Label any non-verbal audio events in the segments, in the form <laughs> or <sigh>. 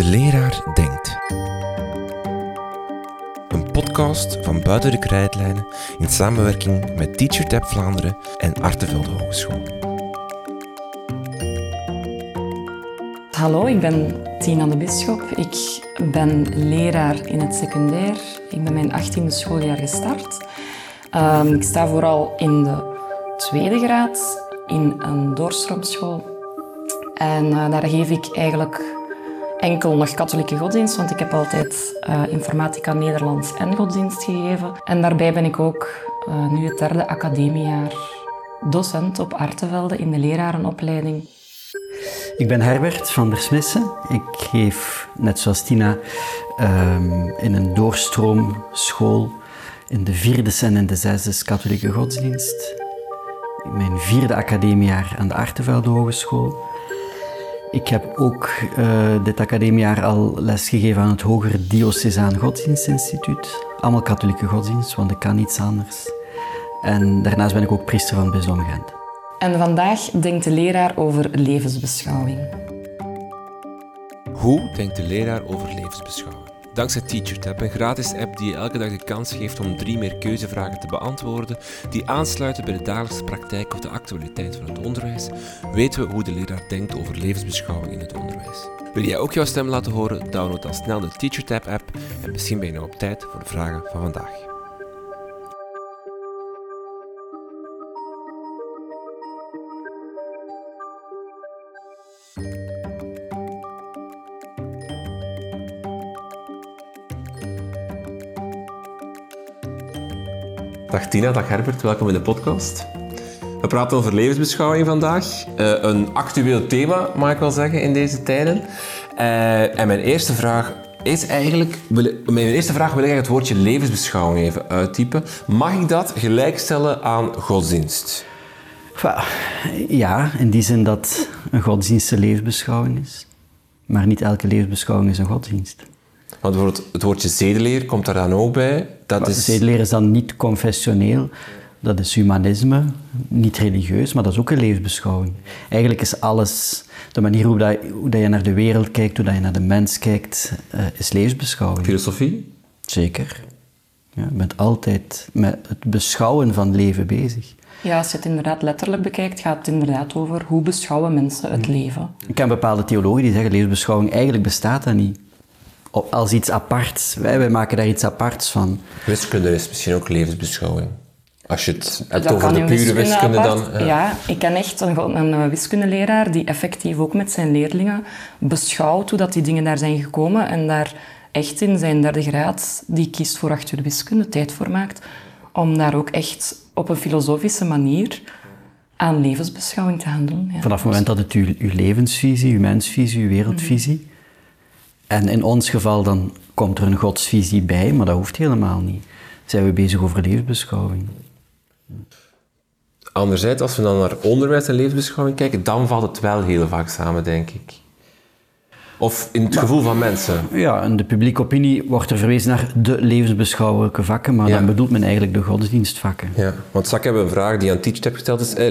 De leraar denkt. Een podcast van Buiten de Krijtlijnen in samenwerking met TeacherTap Vlaanderen en Artevelde Hogeschool. Hallo, ik ben Tina de Bisschop. Ik ben leraar in het secundair. Ik ben mijn 18e schooljaar gestart. Ehm, ik sta vooral in de tweede graad in een doorstroomschool. En uh, daar geef ik eigenlijk enkel nog katholieke godsdienst, want ik heb altijd uh, informatica Nederlands en godsdienst gegeven. En daarbij ben ik ook uh, nu het derde academiejaar docent op Artevelde in de lerarenopleiding. Ik ben Herbert van der Smissen. Ik geef, net zoals Tina, um, in een doorstroomschool in de vierde en in de zesde katholieke godsdienst. In mijn vierde academiejaar aan de Artevelde Hogeschool. Ik heb ook uh, dit academiejaar al lesgegeven aan het Hoger Diocesaan Godsdienstinstituut. Allemaal katholieke godsdienst, want ik kan niets anders. En daarnaast ben ik ook priester van Bisdom Gent. En vandaag denkt de leraar over levensbeschouwing. Hoe denkt de leraar over levensbeschouwing? Dankzij TeacherTap, een gratis app die je elke dag de kans geeft om drie meer keuzevragen te beantwoorden die aansluiten bij de dagelijkse praktijk of de actualiteit van het onderwijs, weten we hoe de leraar denkt over levensbeschouwing in het onderwijs. Wil jij ook jouw stem laten horen? Download dan snel de TeacherTap app en misschien ben je nou op tijd voor de vragen van vandaag. Dag Tina, dag Herbert, welkom in de podcast. We praten over levensbeschouwing vandaag. Uh, een actueel thema, mag ik wel zeggen, in deze tijden. Uh, en mijn eerste vraag is eigenlijk... Mijn eerste vraag wil ik het woordje levensbeschouwing even uittypen. Mag ik dat gelijkstellen aan godsdienst? Ja, in die zin dat een godsdienst een levensbeschouwing is. Maar niet elke levensbeschouwing is een godsdienst. Want bijvoorbeeld het woordje zedeleer komt daar dan ook bij. Dat is... Zedeleer is dan niet confessioneel, dat is humanisme, niet religieus, maar dat is ook een levensbeschouwing. Eigenlijk is alles, de manier hoe, dat, hoe dat je naar de wereld kijkt, hoe dat je naar de mens kijkt, uh, is levensbeschouwing. Filosofie? Zeker. Ja, je bent altijd met het beschouwen van leven bezig. Ja, als je het inderdaad letterlijk bekijkt, gaat het inderdaad over hoe beschouwen mensen het leven. Ik ken bepaalde theologen die zeggen, levensbeschouwing, eigenlijk bestaat dat niet als iets aparts. Wij, wij maken daar iets aparts van. Wiskunde is misschien ook levensbeschouwing. Als je het hebt over de pure wiskunde, dan... Ja. ja. ik ken echt een, een, wiskundeleraar die effectief ook met zijn leerlingen beschouwt hoe dat die dingen daar zijn gekomen en daar echt in zijn derde graad, die kiest voor acht uur wiskunde, tijd voor maakt, om daar ook echt op een filosofische manier aan levensbeschouwing te gaan doen. Ja. Vanaf het moment dat het uw, uw levensvisie, uw mensvisie, uw wereldvisie en in ons geval dan komt er een godsvisie bij, maar dat hoeft helemaal niet. Zijn we bezig over levensbeschouwing. Anderzijds, als we dan naar onderwijs en levensbeschouwing kijken, dan valt het wel heel vaak samen, denk ik. Of in het gevoel van mensen. Ja, in de publieke opinie wordt er verwezen naar de levensbeschouwelijke vakken, maar dan bedoelt men eigenlijk de godsdienstvakken. Ja, want straks hebben een vraag die aan TeachTap gesteld is. Eh,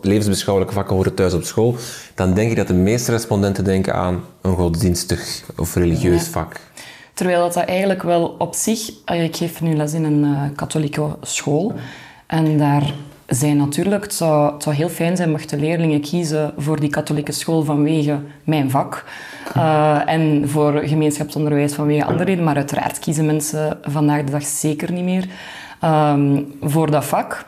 levensbeschouwelijke vakken horen thuis op school. Dan denk ik dat de meeste respondenten denken aan een godsdienstig of religieus vak. Terwijl dat, dat eigenlijk wel op zich... Eh, ik geef nu les in een uh, katholieke school. En daar zijn natuurlijk... Het zou, het zou heel fijn zijn mochten leerlingen kiezen voor die katholieke school vanwege mijn vak. Uh, en voor gemeenschapsonderwijs vanwege andere redenen. Maar uiteraard kiezen mensen vandaag de dag zeker niet meer um, voor dat vak.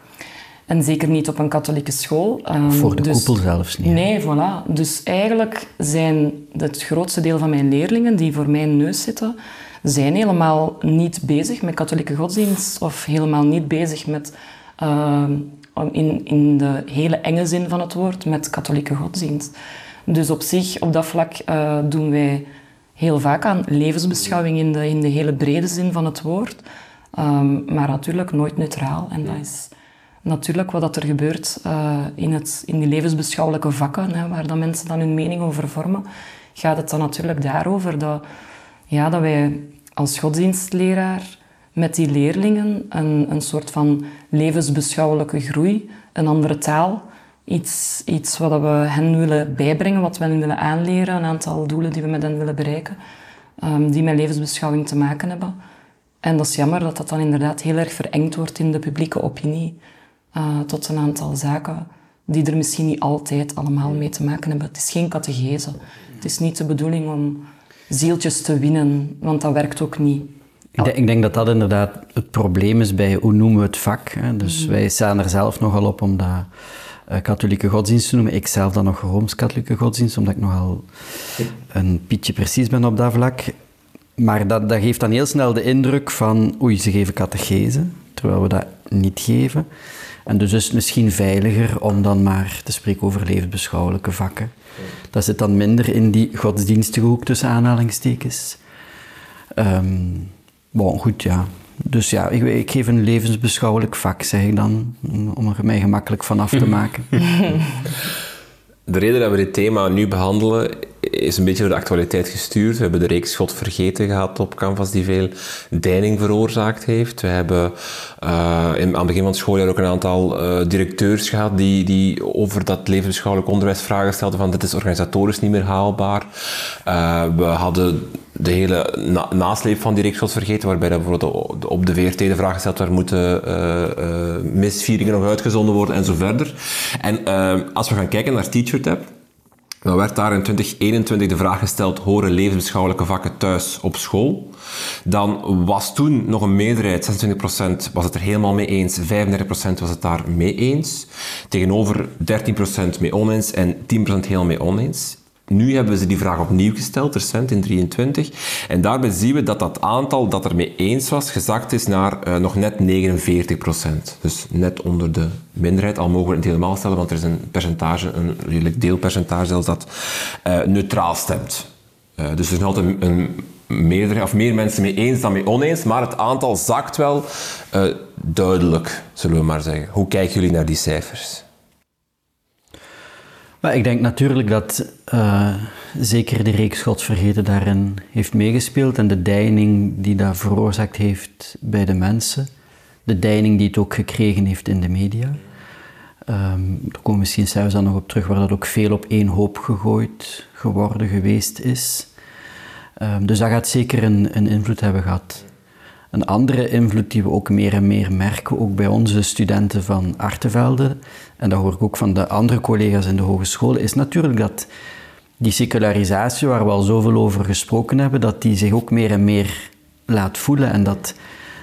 En zeker niet op een katholieke school. Um, voor de dus, koepel zelfs niet. Nee, voilà. Dus eigenlijk zijn het grootste deel van mijn leerlingen die voor mijn neus zitten, zijn helemaal niet bezig met katholieke godsdienst of helemaal niet bezig met, uh, in, in de hele enge zin van het woord, met katholieke godsdienst. Dus op zich, op dat vlak, uh, doen wij heel vaak aan levensbeschouwing in de, in de hele brede zin van het woord. Um, maar natuurlijk nooit neutraal. En dat is natuurlijk wat er gebeurt uh, in, het, in die levensbeschouwelijke vakken, hè, waar dan mensen dan hun mening over vormen, gaat het dan natuurlijk daarover dat, ja, dat wij als godsdienstleraar met die leerlingen een, een soort van levensbeschouwelijke groei, een andere taal iets, iets wat we hen willen bijbrengen, wat we hen willen aanleren, een aantal doelen die we met hen willen bereiken, ehm, die met levensbeschouwing te maken hebben. En dat is jammer dat dat dan inderdaad heel erg verengd wordt in de publieke opinie uh, tot een aantal zaken die er misschien niet altijd allemaal mee te maken hebben. Het is geen catechese. Het is niet de bedoeling om zieltjes te winnen, want dat werkt ook niet. Ik denk, ik denk, dat dat inderdaad het probleem is bij hoe noemen we het vak. Hè? Dus mhm. wij staan er zelf nogal op om dat uh, katholieke godsdienst te noemen. Ik zelf dan nog Rooms-Katholieke godsdienst, omdat ik nogal een pietje precies ben op dat vlak. Maar dat, dat geeft dan heel snel de indruk van, oei, ze geven catechese, terwijl we dat niet geven. En dus is het misschien veiliger om dan maar te spreken over levensbeschouwelijke vakken. Dat zit dan minder in die godsdienstige hoek tussen aanhalingstekens. Um, bon, goed, ja. Dus ja, ik, ik, geef een levensbeschouwelijk vak, zeg ik dan, om er mij gemakkelijk van af te <laughs> maken. <laughs> De reden dat we dit thema nu behandelen is een beetje door de actualiteit gestuurd. We hebben de reeks God Vergeten gehad op Canvas die veel deining veroorzaakt heeft. We hebben uh, in, aan het begin van het schooljaar ook een aantal uh, directeurs gehad die, die over dat levensbeschouwelijk onderwijs vragen stelden van dit is organisatorisch niet meer haalbaar. Uh, we hadden de hele na nasleep van die reeks Vergeten, waarbij dat bijvoorbeeld op de VRT de vraag gesteld werd, moeten misvieringen nog uitgezonden worden en zo verder. En als we gaan kijken naar TeacherTap, dan werd daar in 2021 de vraag gesteld: horen levensbeschouwelijke vakken thuis op school? Dan was toen nog een meerderheid, 26% was het er helemaal mee eens, 35% was het daar mee eens. Tegenover 13% mee oneens en 10% heel mee oneens. Nu hebben ze die vraag opnieuw gesteld, recent in 23. En daarbij zien we dat dat aantal dat er mee eens was, gezakt is naar uh, nog net 49 procent. Dus net onder de minderheid. Al mogen we het helemaal stellen, want er is een percentage, een redelijk deelpercentage zelfs, dat uh, neutraal stemt. Uh, dus er zijn altijd een, meerdere, of meer mensen mee eens dan mee oneens, maar het aantal zakt wel duidelijk, zullen we maar zeggen. Hoe kijken jullie naar die cijfers? Ik denk natuurlijk dat uh, zeker de reeks Godsvergeten daarin heeft meegespeeld en de deining die dat veroorzaakt heeft bij de mensen, de deining die het ook gekregen heeft in de media. Um, daar komen we misschien zelfs dan nog op terug, waar dat ook veel op één hoop gegooid geworden geweest is. Um, dus dat gaat zeker een, een invloed hebben gehad. Een andere invloed die we ook meer en meer merken, ook bij onze studenten van Artevelde, en dat hoor ik ook van de andere collega's in de hogescholen, is natuurlijk dat die secularisatie, waar we al zoveel over gesproken hebben, dat die zich ook meer en meer laat voelen en dat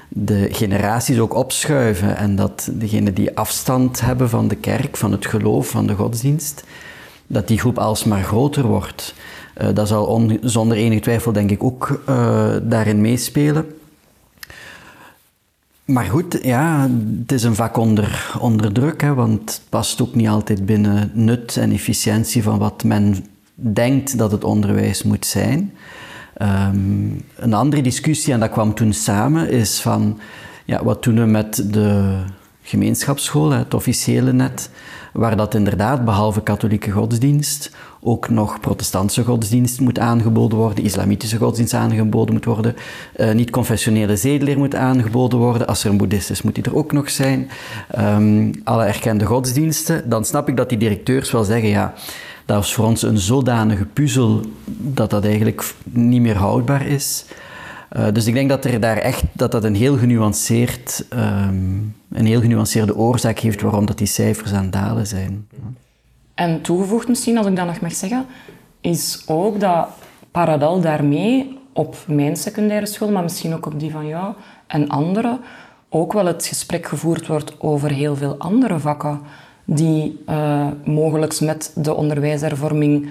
de generaties ook opschuiven en dat degenen die afstand hebben van de kerk, van het geloof, van de godsdienst, dat die groep alsmaar groter wordt. Uh, dat zal zonder enige twijfel denk ik ook uh, daarin meespelen. Maar goed, ja, het is een vak onder, druk, hè, want het past ook niet altijd binnen nut en efficiëntie van wat men denkt dat het onderwijs moet zijn. Um, een andere discussie, en dat kwam toen samen, is van ja, wat doen we met de gemeenschapsschool, het officiële net, waar dat inderdaad, behalve katholieke godsdienst, ook nog protestantse godsdienst moet aangeboden worden, islamitische godsdienst aangeboden moet worden, uh, niet-confessionele zedeleer moet aangeboden worden. Als er een boeddhist is, moet die er ook nog zijn. Um, alle erkende godsdiensten. Dan snap ik dat die directeurs wel zeggen, ja, dat is voor ons een zodanige puzzel dat dat eigenlijk niet meer houdbaar is. Uh, dus ik denk dat er daar echt dat dat een heel genuanceerd, um, een heel genuanceerde oorzaak heeft waarom dat die cijfers aan dalen zijn. En toegevoegd misschien, als ik dat nog mag zeggen, is ook dat parallel daarmee op mijn secundaire school, maar misschien ook op die van jou en anderen, ook wel het gesprek gevoerd wordt over heel veel andere vakken die uh, mogelijk met de onderwijshervorming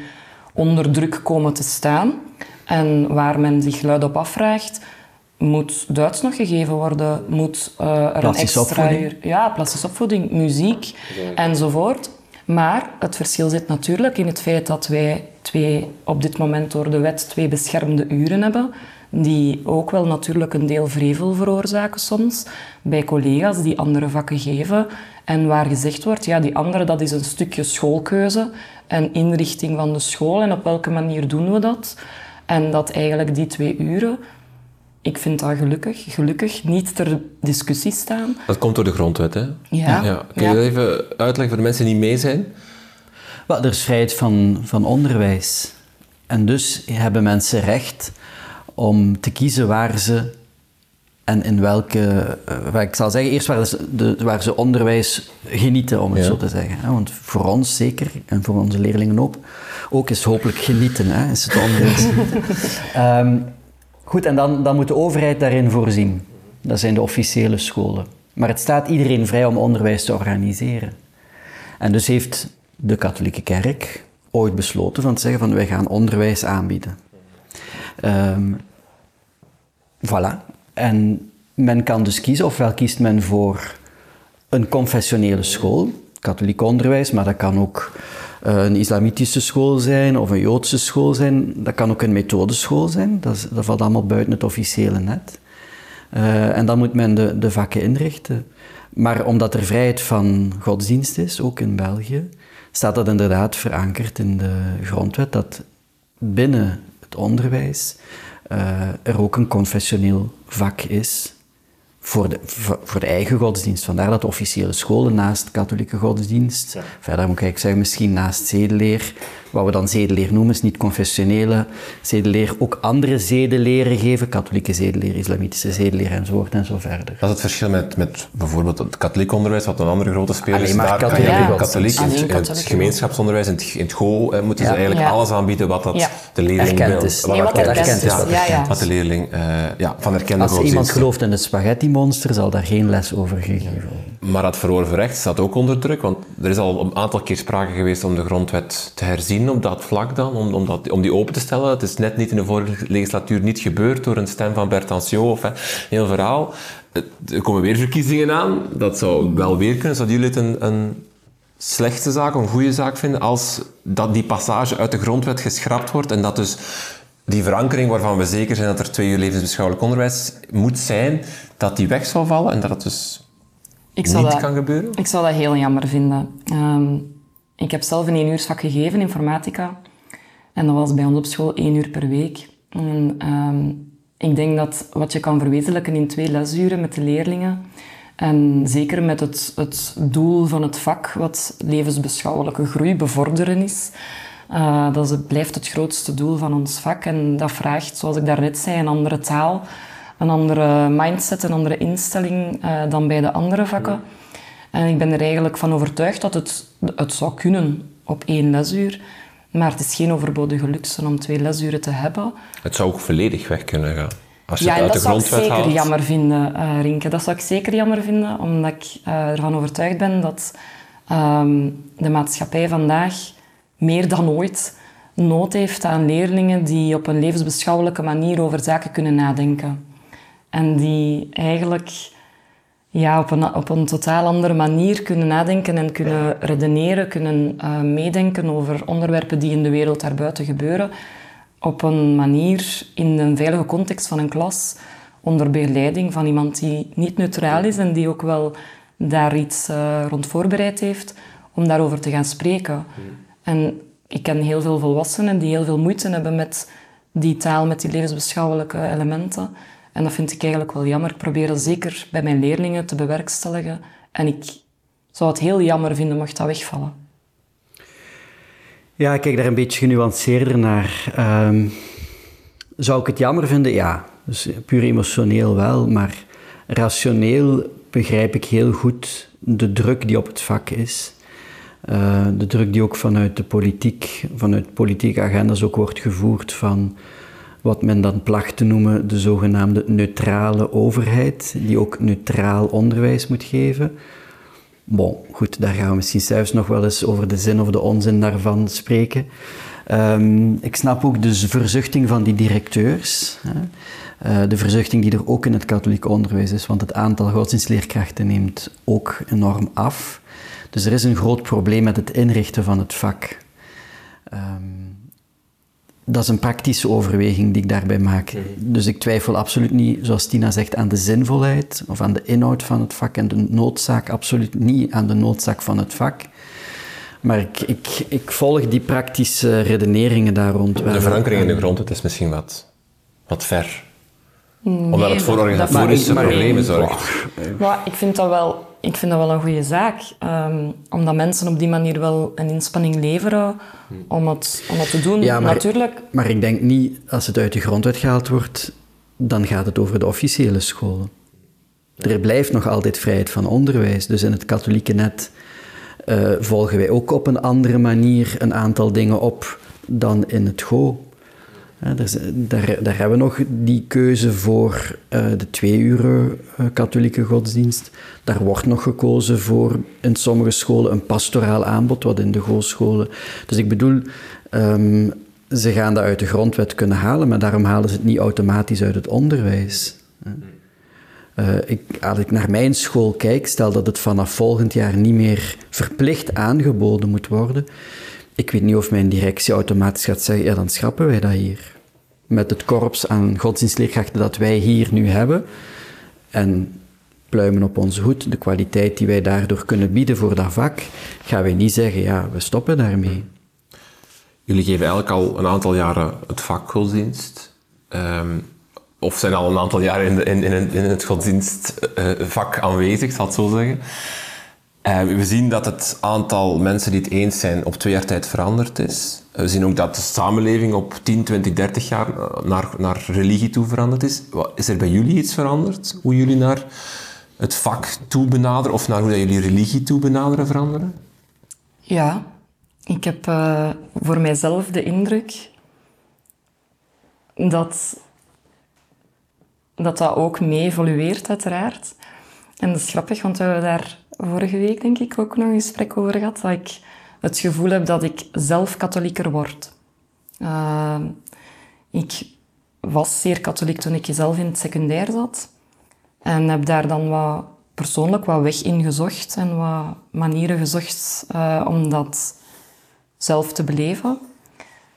onder druk komen te staan en waar men zich luid op afvraagt, moet Duits nog gegeven worden? Moet uh, er een extra uur... Ja, plastische opvoeding, muziek enzovoort. Maar het verschil zit natuurlijk in het feit dat wij twee, op dit moment door de wet twee beschermde uren hebben, die ook wel natuurlijk een deel vrevel veroorzaken soms bij collega's die andere vakken geven en waar gezegd wordt, ja, die andere dat is een stukje schoolkeuze en inrichting van de school en op welke manier doen we dat. En dat eigenlijk die twee uren ik vind dat gelukkig, gelukkig niet ter discussie staan. Dat komt door de grondwet, hè? Ja. ja. Kun je Ja. dat even uitleggen voor de mensen die niet mee zijn? Wel, er is vrijheid van, van onderwijs. En dus hebben mensen recht om te kiezen waar ze en in welke... eh, waar ik zal zeggen, eerst waar ze, waar ze onderwijs genieten, om het Ja. zo te zeggen. Want voor ons zeker, en voor onze leerlingen ook, ook is het hopelijk genieten, hè, is het onderwijs. <laughs> Ehm, goed, en dan, dan moet de overheid daarin voorzien. Dat zijn de officiële scholen. Maar het staat iedereen vrij om onderwijs te organiseren. En dus heeft de katholieke kerk ooit besloten van te zeggen van wij gaan onderwijs aanbieden. Ehm, voilà. En men kan dus kiezen, ofwel kiest men voor een confessionele school, katholiek onderwijs, maar dat kan ook eh, een islamitische school zijn of een joodse school zijn. Dat kan ook een methodeschool zijn, dat, valt allemaal buiten het officiële net. Eh, en dan moet men de, de vakken inrichten. Maar omdat er vrijheid van godsdienst is, ook in België, staat dat inderdaad verankerd in de grondwet dat binnen het onderwijs er ook een confessioneel vak is voor de, voor de eigen godsdienst. Vandaar dat de officiële scholen naast katholieke godsdienst, verder moet ik eigenlijk zeggen misschien naast zedeleer, wat we dan zedeleer noemen, is niet confessionele zedeleer, ook andere zedeleren geven, katholieke zedeleer, islamitische zedeleer enzovoort en zo verder. Dat is het verschil met, met bijvoorbeeld het katholiek onderwijs, wat een andere grote speler is. Alleen maar katholiek, in, het- Alleen in het gemeenschapsonderwijs, in het, in het go, eh, moeten ze Ja. eigenlijk Ja. alles aanbieden wat dat Ja. de leerling Erkend wil. is. Wat Nee, wat erkend erkend is, Ja, wat Ja, ja. Wat de leerling eh, ja, van erkende Als iemand gelooft in het spaghetti-monster, zal daar geen les over gegeven worden. Maar het verworven recht staat ook onder druk, want er is al een aantal keer sprake geweest om de grondwet te herzien op dat vlak dan, om, om, dat, om die open te stellen. Het is net niet in de vorige legislatuur niet gebeurd door een stem van Bert Anciot of hè, heel verhaal. Er komen weer verkiezingen aan, dat zou wel weer kunnen. Zouden jullie het een, een slechte zaak, een goede zaak vinden als dat die passage uit de grondwet geschrapt wordt en dat dus die verankering waarvan we zeker zijn dat er twee uur levensbeschouwelijk onderwijs moet zijn, dat die weg zal vallen en dat het dus Ik niet dat, kan gebeuren? ik zou dat heel jammer vinden. Ehm, ik heb zelf een één uursvak gegeven, informatica. En dat was bij ons op school één uur per week. En, ehm, ik denk dat wat je kan verwezenlijken in twee lesuren met de leerlingen, en zeker met het, het doel van het vak, wat levensbeschouwelijke groei bevorderen is, eh, dat is, blijft het grootste doel van ons vak. En dat vraagt, zoals ik daarnet zei, een andere taal, een andere mindset, een andere instelling eh, dan bij de andere vakken. En ik ben er eigenlijk van overtuigd dat het, het zou kunnen op één lesuur. Maar het is geen overbodige luxe om twee lesuren te hebben. Het zou ook volledig weg kunnen gaan. Als je Ja, het uit dat de zou ik grondwet zeker haalt. jammer vinden, eh Rinke. Dat zou ik zeker jammer vinden, omdat ik ervan overtuigd ben dat ehm, de maatschappij vandaag meer dan ooit nood heeft aan leerlingen die op een levensbeschouwelijke manier over zaken kunnen nadenken. En die eigenlijk ja, op, een, op een totaal andere manier kunnen nadenken en kunnen redeneren, kunnen eh, meedenken over onderwerpen die in de wereld daarbuiten gebeuren. Op een manier in een veilige context van een klas, onder begeleiding van iemand die niet neutraal is en die ook wel daar iets eh, rond voorbereid heeft om daarover te gaan spreken. En ik ken heel veel volwassenen die heel veel moeite hebben met die taal, met die levensbeschouwelijke elementen. En dat vind ik eigenlijk wel jammer. Ik probeer dat zeker bij mijn leerlingen te bewerkstelligen. En ik zou het heel jammer vinden mocht dat wegvallen. Ja, ik kijk daar een beetje genuanceerder naar. Ehm, zou ik het jammer vinden? Ja, dus puur emotioneel wel, maar rationeel begrijp ik heel goed de druk die op het vak is. Eh, de druk die ook vanuit de politiek, vanuit politieke agendas ook wordt gevoerd van wat men dan placht te noemen de zogenaamde neutrale overheid, die ook neutraal onderwijs moet geven. Bon, goed, daar gaan we misschien zelfs nog wel eens over de zin of de onzin daarvan spreken. Ehm, ik snap ook de verzuchting van die directeurs. Hè. Eh, de verzuchting die er ook in het katholiek onderwijs is, want het aantal godsdienstleerkrachten neemt ook enorm af. Dus er is een groot probleem met het inrichten van het vak. Ehm, dat is een praktische overweging die ik daarbij maak. Dus ik twijfel absoluut niet, zoals Tina zegt, aan de zinvolheid of aan de inhoud van het vak en de noodzaak, absoluut niet aan de noodzaak van het vak. Maar ik, ik, ik volg die praktische redeneringen daar rond. wel. De verankering in de grondwet is misschien wat, wat ver. Omdat het voor organisatorische problemen zorgt. Maar ik vind dat wel, ik vind dat wel een goede zaak. Ehm, omdat mensen op die manier wel een inspanning leveren om het, om het te doen. Ja, maar- Natuurlijk, Maar ik denk niet, als het uit de grondwet gehaald wordt, dan gaat het over de officiële scholen. Er blijft nog altijd vrijheid van onderwijs. Dus in het katholieke net eh, volgen wij ook op een andere manier een aantal dingen op dan in het GO. Daar, daar hebben we nog die keuze voor eh, de twee uur eh, katholieke godsdienst. Daar wordt nog gekozen voor in sommige scholen een pastoraal aanbod, wat in de GO-scholen. Dus ik bedoel, ehm, ze gaan dat uit de grondwet kunnen halen, maar daarom halen ze het niet automatisch uit het onderwijs. Eh, ik, als ik naar mijn school kijk, stel dat het vanaf volgend jaar niet meer verplicht aangeboden moet worden. Ik weet niet of mijn directie automatisch gaat zeggen, ja dan schrappen wij dat hier. Met het korps aan godsdienstleerkrachten dat wij hier nu hebben. En pluimen op onze hoed, de kwaliteit die wij daardoor kunnen bieden voor dat vak, gaan wij niet zeggen, ja, we stoppen daarmee. Jullie geven eigenlijk al een aantal jaren het vak godsdienst. Ehm, of zijn al een aantal jaren in, in, in, het godsdienstvak aanwezig, zal ik zo zeggen. Eh, we zien dat het aantal mensen die het eens zijn op twee jaar tijd veranderd is. We zien ook dat de samenleving op 10, 20, 30 jaar eh, naar, naar religie toe veranderd is. Is er bij jullie iets veranderd? Hoe jullie naar het vak toe benaderen of naar hoe dat jullie religie toe benaderen veranderen? ja. Ik heb eh, voor mijzelf de indruk dat dat, dat ook mee evolueert, uiteraard. En dat is grappig, want we hebben daar vorige week, denk ik, ook nog een gesprek over gehad. Dat ik het gevoel heb dat ik zelf katholieker word. Eh, ik was zeer katholiek toen ik zelf in het secundair zat. En heb daar dan wat persoonlijk wat weg in gezocht en wat manieren gezocht eh, om dat zelf te beleven.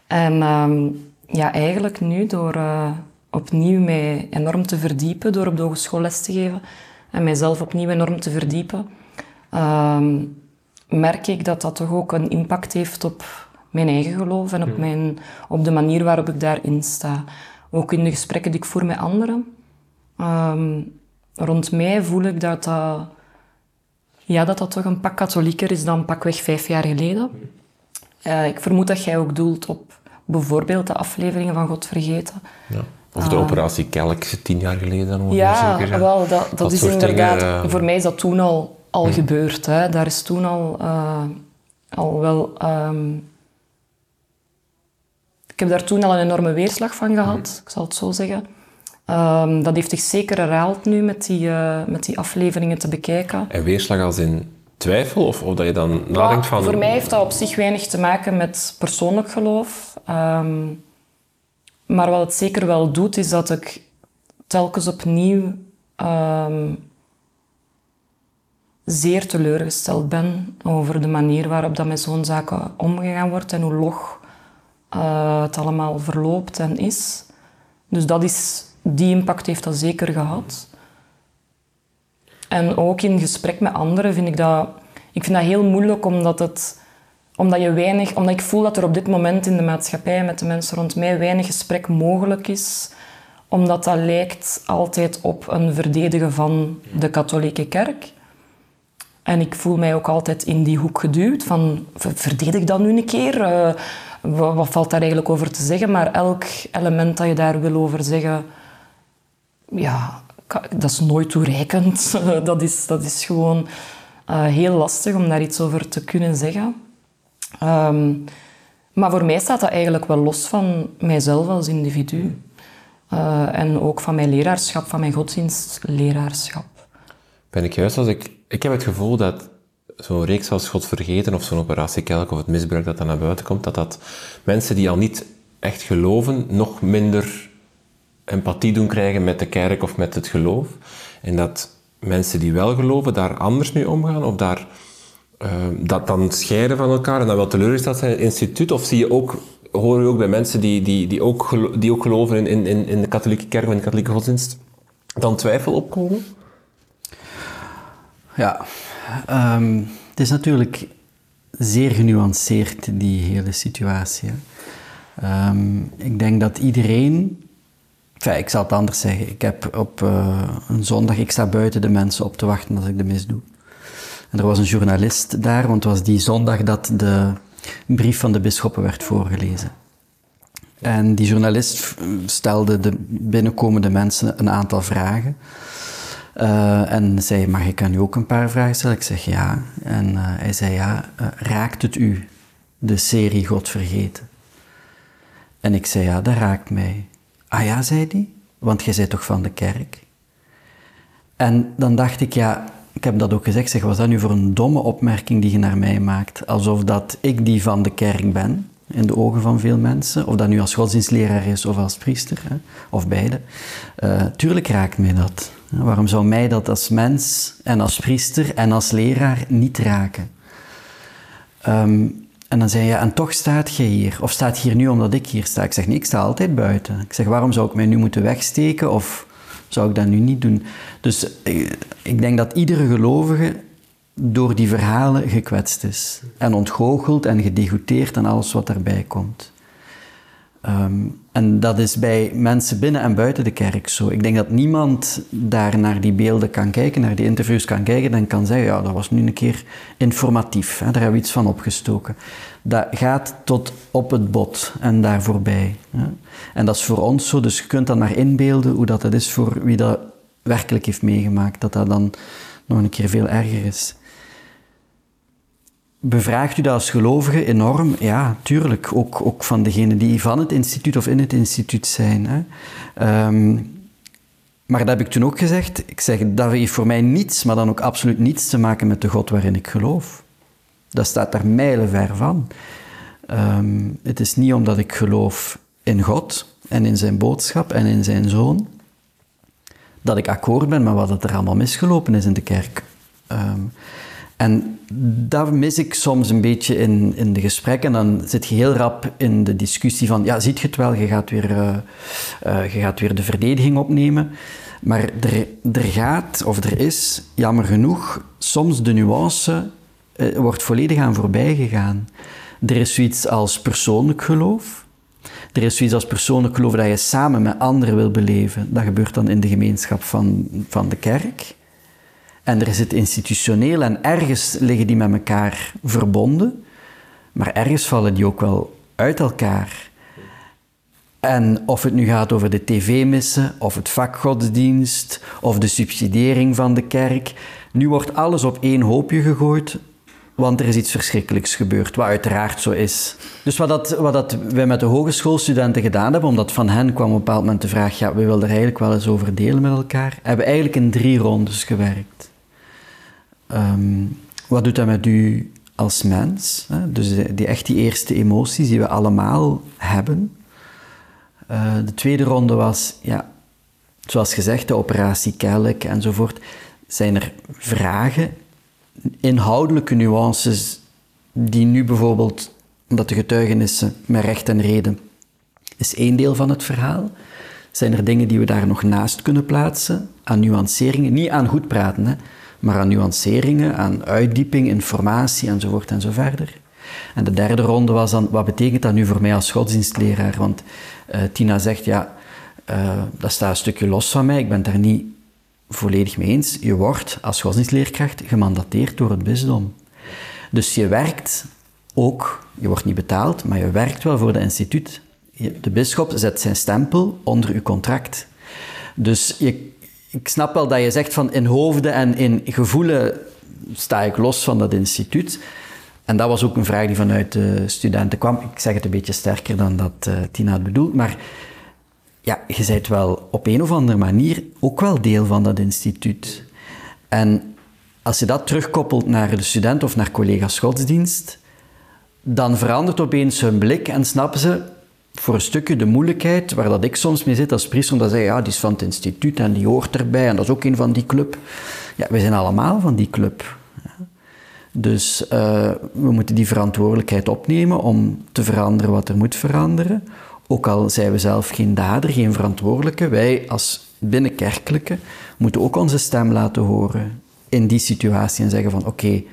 En ehm, ja, eigenlijk nu door eh, opnieuw mij enorm te verdiepen, door op de hogeschool les te geven en mijzelf opnieuw enorm te verdiepen, ehm, merk ik dat dat toch ook een impact heeft op mijn eigen geloof en op, mijn, op de manier waarop ik daarin sta. Ook in de gesprekken die ik voer met anderen. Ehm, rond mij voel ik dat dat, ja, dat dat toch een pak katholieker is dan pakweg vijf jaar geleden. Eh, ik vermoed dat jij ook doelt op bijvoorbeeld de afleveringen van God Vergeten. Ja. Of de operatie Kelk, tien jaar geleden ongeveer Ja, zeker. wel, dat, dat, is inderdaad... dingen, eh. Voor mij is dat toen al, al gebeurd. Hè. Daar is toen al, eh, al wel... ehm, ik heb daar toen al een enorme weerslag van gehad, ik zal het zo zeggen. Ehm, dat heeft zich zeker herhaald nu met die, eh, met die afleveringen te bekijken. En weerslag als in twijfel? Of, of dat je dan nadenkt van... Voor mij heeft dat op zich weinig te maken met persoonlijk geloof. Ehm, maar wat het zeker wel doet, is dat ik telkens opnieuw zeer teleurgesteld ben over de manier waarop dat met zo'n zaken omgegaan wordt en hoe log eh, het allemaal verloopt en is. Dus dat is, die impact heeft dat zeker gehad. En ook in gesprek met anderen vind ik dat... Ik vind dat heel moeilijk, omdat, het, omdat, je weinig, omdat ik voel dat er op dit moment in de maatschappij met de mensen rond mij weinig gesprek mogelijk is. Omdat dat lijkt altijd op een verdedigen van de katholieke kerk. En ik voel mij ook altijd in die hoek geduwd van, ver- verdedig dat nu een keer? Eh, wa- wat valt daar eigenlijk over te zeggen? Maar elk element dat je daar wil over zeggen, ja, dat is nooit toereikend. <laughs> dat, is, dat is gewoon eh, heel lastig om daar iets over te kunnen zeggen. Ehm, maar voor mij staat dat eigenlijk wel los van mijzelf als individu. Eh, en ook van mijn leraarschap, van mijn godsdienstleraarschap. Ben ik juist als ik... Ik heb het gevoel dat zo'n reeks als God Vergeten of zo'n operatie Kelk of het misbruik dat dan naar buiten komt, dat dat mensen die al niet echt geloven, nog minder empathie doen krijgen met de kerk of met het geloof. En dat mensen die wel geloven daar anders mee omgaan of daar eh, dat dan scheiden van elkaar en dan wel teleurgesteld zijn in het instituut? Of zie je ook, hoor je ook bij mensen die, die, die, ook, die ook geloven in, in- in, in de katholieke kerk of in de katholieke godsdienst, dan twijfel opkomen? Ja, ehm, het is natuurlijk zeer genuanceerd, die hele situatie. Ehm, ik denk dat iedereen Enfin, ik zal het anders zeggen. Ik heb op uh, een zondag, ik sta buiten de mensen op te wachten als ik de mis doe. En er was een journalist daar, want het was die zondag dat de brief van de bisschoppen werd voorgelezen. En die journalist stelde de binnenkomende mensen een aantal vragen. Uh, en zei, mag ik aan u ook een paar vragen stellen? Ik zeg ja. En uh, hij zei, ja, uh, raakt het u, de serie God vergeten? En ik zei, ja, dat raakt mij. Ah ja, zei hij, want jij bent toch van de kerk? En dan dacht ik, ja, ik heb dat ook gezegd, zeg, was dat nu voor een domme opmerking die je naar mij maakt? Alsof dat ik die van de kerk ben, in de ogen van veel mensen. Of dat nu als godsdienstleraar is of als priester, hè, of beide. Tuurlijk raakt mij dat. Waarom zou mij dat als mens en als priester en als leraar niet raken? Um, en dan zei je, en toch staat je hier. Of staat hier nu omdat ik hier sta? Ik zeg, nee, ik sta altijd buiten. Ik zeg, waarom zou ik mij nu moeten wegsteken? Of zou ik dat nu niet doen? Dus eh, ik denk dat iedere gelovige door die verhalen gekwetst is. En ontgoocheld en gedegoteerd en alles wat daarbij komt. Um, en dat is bij mensen binnen en buiten de kerk zo. Ik denk dat niemand daar naar die beelden kan kijken, naar die interviews kan kijken en kan zeggen, ja, dat was nu een keer informatief. Hè, daar hebben we iets van opgestoken. Dat gaat tot op het bot en daar voorbij. Hè. En dat is voor ons zo, dus je kunt dan maar inbeelden hoe dat, dat is voor wie dat werkelijk heeft meegemaakt. Dat dat dan nog een keer veel erger is. Bevraagt u dat als gelovige enorm? Ja, tuurlijk. Ook, ook van degenen die van het instituut of in het instituut zijn. Hè. Um, maar dat heb ik toen ook gezegd. Ik zeg, dat heeft voor mij niets, maar dan ook absoluut niets te maken met de God waarin ik geloof. Dat staat daar mijlenver van. Um, het is niet omdat ik geloof in God en in zijn boodschap en in zijn zoon, dat ik akkoord ben met wat er allemaal misgelopen is in de kerk. Um, en dat mis ik soms een beetje in, in de gesprekken. En dan zit je heel rap in de discussie van, ja, ziet je het wel, je gaat weer, uh, uh, je gaat weer de verdediging opnemen. Maar er, er gaat, of er is, jammer genoeg, soms de nuance uh, wordt volledig aan voorbij gegaan. Er is zoiets als persoonlijk geloof. Er is zoiets als persoonlijk geloof dat je samen met anderen wil beleven. Dat gebeurt dan in de gemeenschap van, van de kerk. En er zit institutioneel en ergens liggen die met elkaar verbonden, maar ergens vallen die ook wel uit elkaar. En of het nu gaat over de tv-missen, of het vakgodsdienst, of de subsidiëring van de kerk, nu wordt alles op één hoopje gegooid, want er is iets verschrikkelijks gebeurd, wat uiteraard zo is. Dus wat, dat, wat dat wij met de hogeschoolstudenten gedaan hebben, omdat van hen kwam op een bepaald moment de vraag, ja, we willen er eigenlijk wel eens over delen met elkaar, hebben eigenlijk in drie rondes gewerkt. Um, wat doet dat met u als mens? Hè? Dus die, echt die eerste emoties die we allemaal hebben. Uh, de tweede ronde was, ja, zoals gezegd, de operatie Kelk enzovoort. Zijn er vragen, inhoudelijke nuances, die nu bijvoorbeeld, omdat de getuigenissen met recht en reden, is één deel van het verhaal. Zijn er dingen die we daar nog naast kunnen plaatsen, aan nuanceringen, niet aan goed praten, hè? Maar aan nuanceringen, aan uitdieping, informatie enzovoort en verder. En de derde ronde was dan, wat betekent dat nu voor mij als godsdienstleraar? Want uh, Tina zegt, ja, uh, dat staat een stukje los van mij, ik ben daar niet volledig mee eens. Je wordt als godsdienstleerkracht gemandateerd door het bisdom. Dus je werkt ook, je wordt niet betaald, maar je werkt wel voor het instituut. De bisschop zet zijn stempel onder uw contract. Dus je ik snap wel dat je zegt van in hoofden en in gevoelen sta ik los van dat instituut. En dat was ook een vraag die vanuit de studenten kwam. Ik zeg het een beetje sterker dan dat uh, Tina het bedoelt, maar ja, je bent wel op een of andere manier ook wel deel van dat instituut. En als je dat terugkoppelt naar de student of naar collega's godsdienst, dan verandert opeens hun blik en snappen ze, voor een stukje de moeilijkheid waar dat ik soms mee zit als priester, omdat ze ja, die is van het instituut en die hoort erbij en dat is ook een van die club. Ja, we zijn allemaal van die club. Dus uh, we moeten die verantwoordelijkheid opnemen om te veranderen wat er moet veranderen. Ook al zijn we zelf geen dader, geen verantwoordelijke, wij als binnenkerkelijke moeten ook onze stem laten horen in die situatie en zeggen van oké,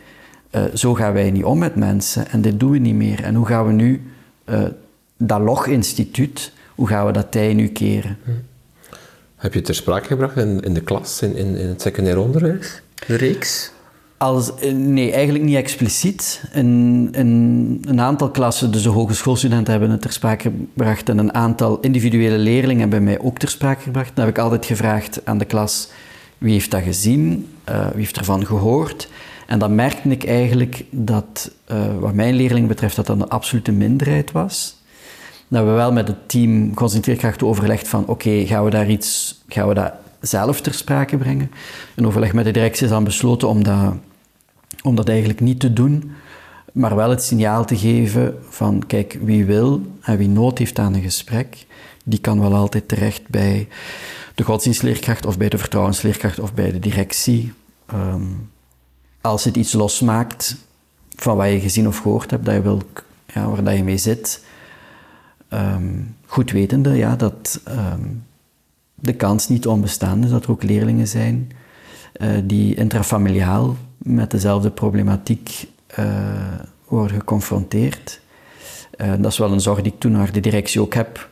uh, zo gaan wij niet om met mensen en dit doen we niet meer. En hoe gaan we nu uh, dat Log-instituut, hoe gaan we dat tij nu keren? Hm. Heb je het ter sprake gebracht in, in de klas, in, in, in het secundair onderwijs? De reeks? Als, eh, nee, eigenlijk niet expliciet. In, in een aantal klassen, dus de hogeschoolstudenten hebben het ter sprake gebracht en een aantal individuele leerlingen hebben mij ook ter sprake gebracht. Dan heb ik altijd gevraagd aan de klas, wie heeft dat gezien? Uh, wie heeft ervan gehoord? En dan merkte ik eigenlijk dat, uh, wat mijn leerling betreft, dat dat een absolute minderheid was. Dat we wel met het team godsdienstleerkrachten overlegd van, oké, gaan we daar iets, gaan we dat zelf ter sprake brengen? Een overleg met de directie is dan besloten om dat om dat eigenlijk niet te doen, maar wel het signaal te geven van kijk, wie wil en wie nood heeft aan een gesprek, die kan wel altijd terecht bij de godsdienstleerkracht of bij de vertrouwensleerkracht of bij de directie. Um, als het iets losmaakt van wat je gezien of gehoord hebt, dat je wil, ja, waar dat je mee zit, um, goed wetende ja, dat um, de kans niet onbestaand is dat er ook leerlingen zijn uh, die intrafamiliaal met dezelfde problematiek uh, worden geconfronteerd. Uh, dat is wel een zorg die ik toen naar de directie ook heb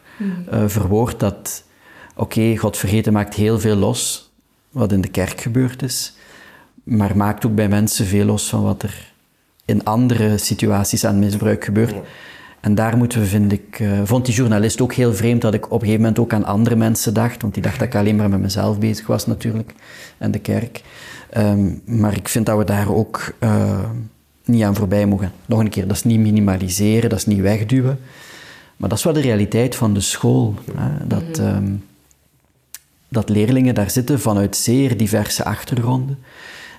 uh, verwoord. Dat, oké, okay, God vergeten maakt heel veel los wat in de kerk gebeurd is. Maar maakt ook bij mensen veel los van wat er in andere situaties aan misbruik gebeurt. En daar moeten we, vind ik, uh, vond die journalist ook heel vreemd dat ik op een gegeven moment ook aan andere mensen dacht. Want die dacht dat ik alleen maar met mezelf bezig was natuurlijk. En de kerk. Um, maar ik vind dat we daar ook uh, niet aan voorbij mogen. Nog een keer, dat is niet minimaliseren, dat is niet wegduwen. Maar dat is wel de realiteit van de school. Hè? Dat, um, dat leerlingen daar zitten vanuit zeer diverse achtergronden,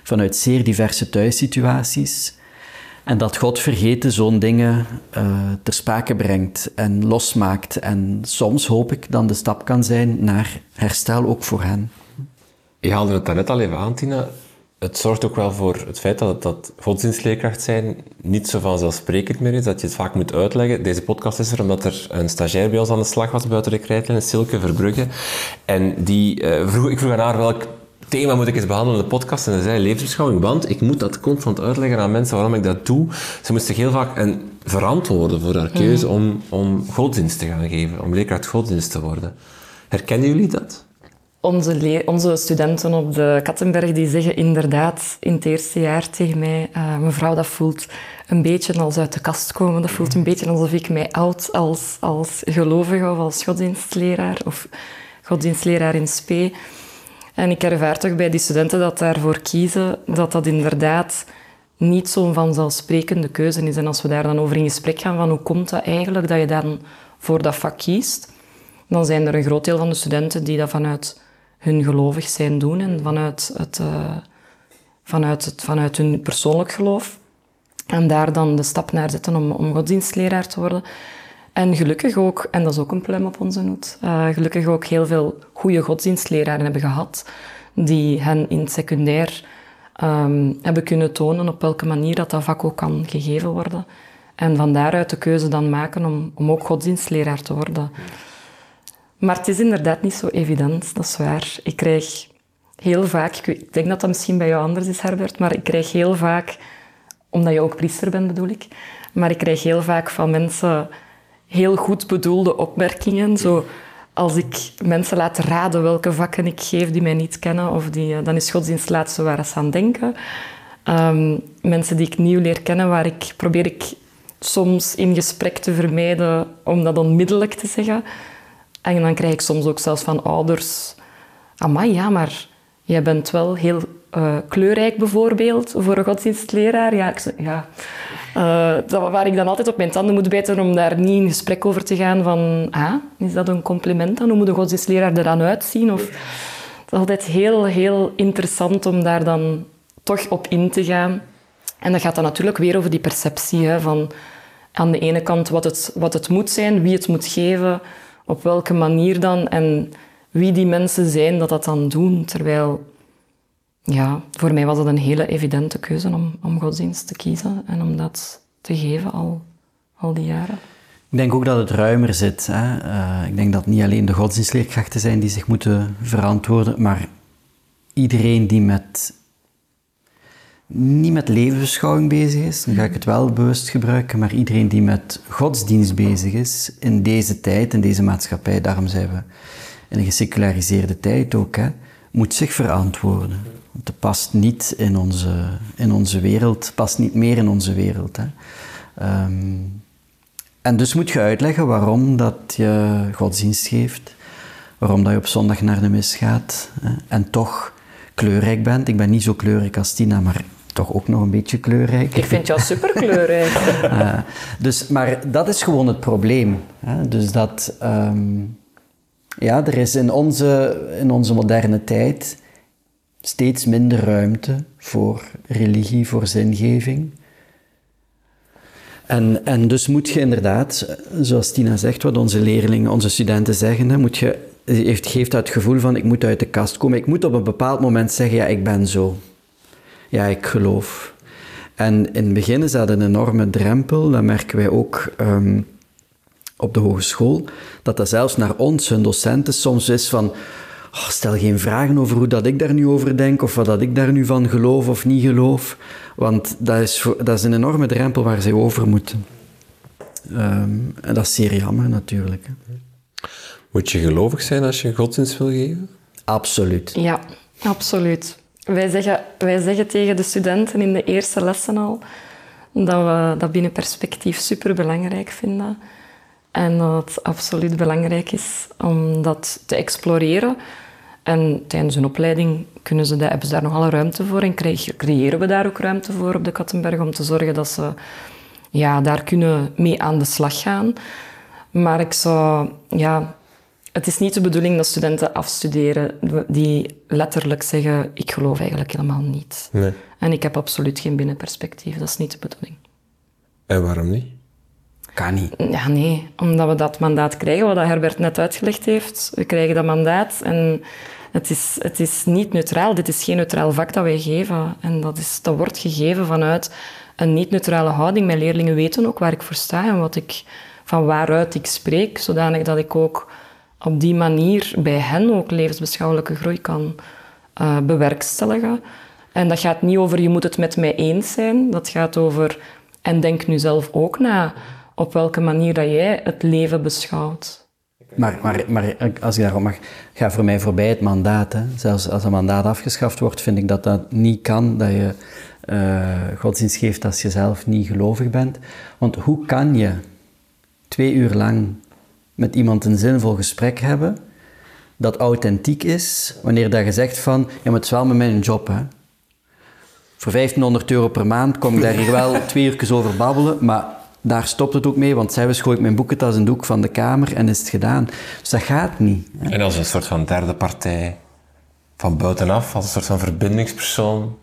vanuit zeer diverse thuissituaties. En dat God vergeten zo'n dingen uh, ter sprake brengt en losmaakt. En soms hoop ik dan de stap kan zijn naar herstel ook voor hen. Je haalde het daarnet al even aan, Tina. Het zorgt ook wel voor het feit dat, dat godsdienstleerkracht zijn niet zo vanzelfsprekend meer is, dat je het vaak moet uitleggen. Deze podcast is er omdat er een stagiair bij ons aan de slag was buiten de krijtlijn, Silke Verbrugge. En die, uh, vroeg, ik vroeg aan haar welk thema moet ik eens behandelen in de podcast en ze zei levensbeschouwing, want ik moet dat constant uitleggen aan mensen waarom ik dat doe. Ze moest zich heel vaak en verantwoorden voor haar keuze mm. om, om godsdienst te gaan geven, om leerkracht godsdienst te worden. Herkennen jullie dat? Onze, onze, studenten op de Kattenberg die zeggen inderdaad in het eerste jaar tegen mij, uh, mevrouw, dat voelt een beetje als uit de kast komen. Dat voelt een beetje alsof ik mij oud als, als gelovige of als godsdienstleraar of godsdienstleraar in spe. En ik ervaar toch bij die studenten dat daarvoor kiezen, dat dat inderdaad niet zo'n vanzelfsprekende keuze is. En als we daar dan over in gesprek gaan van hoe komt dat eigenlijk dat je dan voor dat vak kiest, dan zijn er een groot deel van de studenten die dat vanuit hun gelovig zijn doen en vanuit, het, uh, vanuit, het, vanuit hun persoonlijk geloof. En daar dan de stap naar zetten om, om godsdienstleraar te worden. En gelukkig ook, en dat is ook een pluim op onze noot, uh, gelukkig ook heel veel goede godsdienstleraren hebben gehad, die hen in het secundair um, hebben kunnen tonen op welke manier dat, dat vak ook kan gegeven worden. En van daaruit de keuze dan maken om, om ook godsdienstleraar te worden. Maar het is inderdaad niet zo evident, dat is waar. Ik krijg heel vaak, ik denk dat dat misschien bij jou anders is, Herbert, maar ik krijg heel vaak, omdat je ook priester bent bedoel ik, maar ik krijg heel vaak van mensen heel goed bedoelde opmerkingen. Zo, als ik mensen laat raden welke vakken ik geef die mij niet kennen, of die, eh, dan is godsdienst het laatste waar ze aan denken. Um, mensen die ik nieuw leer kennen, waar ik probeer ik soms in gesprek te vermijden om dat onmiddellijk te zeggen. En dan krijg ik soms ook zelfs van ouders... Amai, ja, maar jij bent wel heel uh, kleurrijk bijvoorbeeld voor een godsdienstleraar. Ja, ja. Uh, waar ik dan altijd op mijn tanden moet bijten om daar niet in gesprek over te gaan van... Ah, is dat een compliment dan? Hoe moet een godsdienstleraar er dan uitzien? Of, het is altijd heel, heel interessant om daar dan toch op in te gaan. En dat gaat dan natuurlijk weer over die perceptie hè, van aan de ene kant wat het, wat het moet zijn, wie het moet geven, op welke manier dan en wie die mensen zijn dat dat dan doen. Terwijl, ja, voor mij was het een hele evidente keuze om, om godsdienst te kiezen en om dat te geven al, al die jaren. Ik denk ook dat het ruimer zit. Hè? Uh, ik denk dat niet alleen de godsdienstleerkrachten zijn die zich moeten verantwoorden, maar iedereen die met niet met levensbeschouwing bezig is, dan ga ik het wel bewust gebruiken, maar iedereen die met godsdienst bezig is in deze tijd, in deze maatschappij, daarom zijn we in een geseculariseerde tijd ook, hè, moet zich verantwoorden. Het past niet in onze, in onze wereld, past niet meer in onze wereld. Hè. Ehm, en dus moet je uitleggen waarom dat je godsdienst geeft, waarom dat je op zondag naar de mis gaat hè, en toch kleurrijk bent. Ik ben niet zo kleurrijk als Tina, maar toch ook nog een beetje kleurrijk. Ik vind jou super kleurrijk. uh, <laughs> dus, maar dat is gewoon het probleem. Hè? Dus dat, um, ja, er is in onze, in onze moderne tijd steeds minder ruimte voor religie, voor zingeving. En, en dus moet je inderdaad, zoals Tina zegt, wat onze leerlingen, onze studenten zeggen, hè, moet je, heeft, geeft dat gevoel van ik moet uit de kast komen. Ik moet op een bepaald moment zeggen, ja, ik ben zo. Ja, ik geloof. En in het begin is dat een enorme drempel. Dat merken wij ook um, op de hogeschool. Dat dat zelfs naar ons, hun docenten, soms is van... Oh, stel geen vragen over hoe dat ik daar nu over denk, of wat dat ik daar nu van geloof of niet geloof. Want dat is, dat is een enorme drempel waar zij over moeten. Um, en dat is zeer jammer natuurlijk. Moet je gelovig zijn als je godsdienst wil geven? Absoluut. Ja, absoluut. Wij zeggen, wij zeggen tegen de studenten in de eerste lessen al dat we dat binnen perspectief super belangrijk vinden. En dat het absoluut belangrijk is om dat te exploreren. En tijdens een opleiding kunnen ze, hebben ze daar nog alle ruimte voor en creëren we daar ook ruimte voor op de Kattenberg om te zorgen dat ze ja, daar kunnen mee aan de slag gaan. Maar ik zou ja, het is niet de bedoeling dat studenten afstuderen die letterlijk zeggen: Ik geloof eigenlijk helemaal niet. Nee. En ik heb absoluut geen binnenperspectief. Dat is niet de bedoeling. En waarom niet? Kan niet. Ja, nee. Omdat we dat mandaat krijgen, wat Herbert net uitgelegd heeft. We krijgen dat mandaat en het is, het is niet neutraal. Dit is geen neutraal vak dat wij geven. En dat, is, dat wordt gegeven vanuit een niet-neutrale houding. Mijn leerlingen weten ook waar ik voor sta en wat ik, van waaruit ik spreek, zodanig dat ik ook op die manier bij hen ook levensbeschouwelijke groei kan uh, bewerkstelligen. En dat gaat niet over je moet het met mij eens zijn. Dat gaat over en denk nu zelf ook na op welke manier dat jij het leven beschouwt. Maar, maar, maar als ik daarop mag, ga voor mij voorbij het mandaat. Hè. Zelfs als een mandaat afgeschaft wordt, vind ik dat dat niet kan, dat je uh, godsdienst geeft als je zelf niet gelovig bent. Want hoe kan je twee uur lang met iemand een zinvol gesprek hebben dat authentiek is, wanneer dat je zegt van, ja, is wel met mijn job, hè. Voor 1500 euro per maand kom ik daar hier wel twee uur over babbelen, maar daar stopt het ook mee, want zij gooi ik mijn boekentas in de hoek van de kamer en is het gedaan. Dus dat gaat niet. Hè. En als een soort van derde partij van buitenaf, als een soort van verbindingspersoon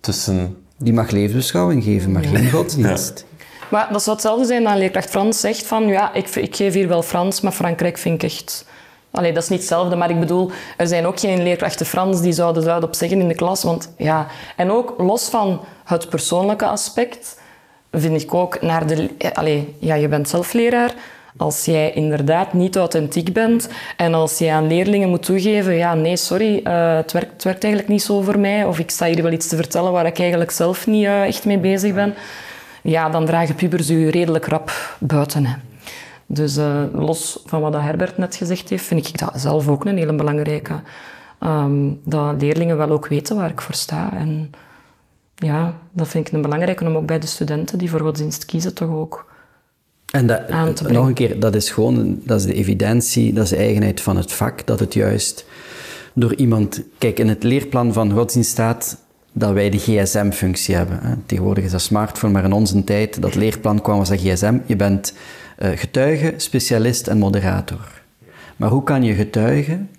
tussen... Die mag levensbeschouwing geven, maar geen godsdienst. Maar dat zou hetzelfde zijn dan leerkracht Frans zegt van ja, ik, ik geef hier wel Frans, maar Frankrijk vind ik echt... Allee, dat is niet hetzelfde, maar ik bedoel, er zijn ook geen leerkrachten Frans die zouden er op zeggen in de klas. Want, ja. En ook los van het persoonlijke aspect, vind ik ook naar de... Allee, ja, je bent zelf leraar. Als jij inderdaad niet authentiek bent en als jij aan leerlingen moet toegeven, ja, nee, sorry, uh, het, werkt, het werkt eigenlijk niet zo voor mij, of ik sta hier wel iets te vertellen waar ik eigenlijk zelf niet uh, echt mee bezig ben ja, dan dragen pubers u redelijk rap buiten. Hè. Dus uh, los van wat Herbert net gezegd heeft, vind ik dat zelf ook een hele belangrijke. Um, dat leerlingen wel ook weten waar ik voor sta. En ja, dat vind ik een belangrijke om ook bij de studenten die voor godsdienst kiezen toch ook en dat, aan te brengen. Nog een keer, dat is gewoon dat is de evidentie, dat is de eigenheid van het vak, dat het juist door iemand... Kijk, in het leerplan van godsdienst staat dat wij de gsm-functie hebben. Tegenwoordig is dat smartphone, maar in onze tijd, dat leerplan kwam, was dat gsm. Je bent uh, getuige, specialist en moderator. Maar hoe kan je getuigen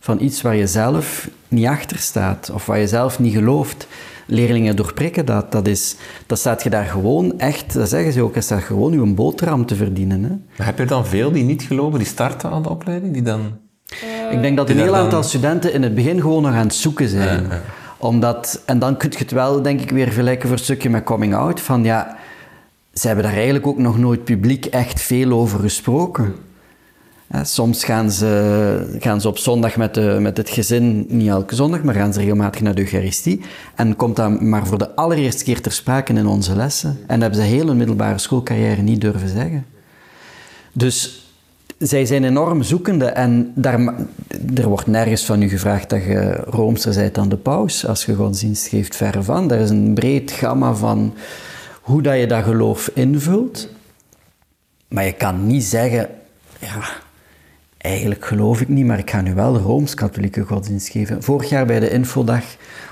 van iets waar je zelf niet achter staat of waar je zelf niet gelooft? Leerlingen doorprikken dat. Dat, is, dat staat je daar gewoon echt, dat zeggen ze ook, dat staat gewoon je een boterham te verdienen. Hè? Maar heb je dan veel die niet geloven, die starten aan de opleiding, die dan... Ik denk dat een heel aantal studenten in het begin gewoon nog aan het zoeken zijn. Omdat, en dan kun je het wel, denk ik, weer vergelijken voor een stukje met coming out. Van ja, ze hebben daar eigenlijk ook nog nooit publiek echt veel over gesproken. Soms gaan ze, gaan ze op zondag met, met het gezin, niet elke zondag, maar gaan ze regelmatig naar de Eucharistie. En komt dat maar voor de allereerste keer ter sprake in onze lessen. En dat hebben ze heel hun middelbare schoolcarrière niet durven zeggen. Dus zij zijn enorm zoekende en daar, er wordt nergens van u gevraagd dat je roomser bent dan de paus als je godsdienst geeft, verre van. Er is een breed gamma van hoe dat je dat geloof invult. Maar je kan niet zeggen, ja, eigenlijk geloof ik niet, maar ik ga nu wel Rooms-Katholieke godsdienst geven. Vorig jaar bij de infodag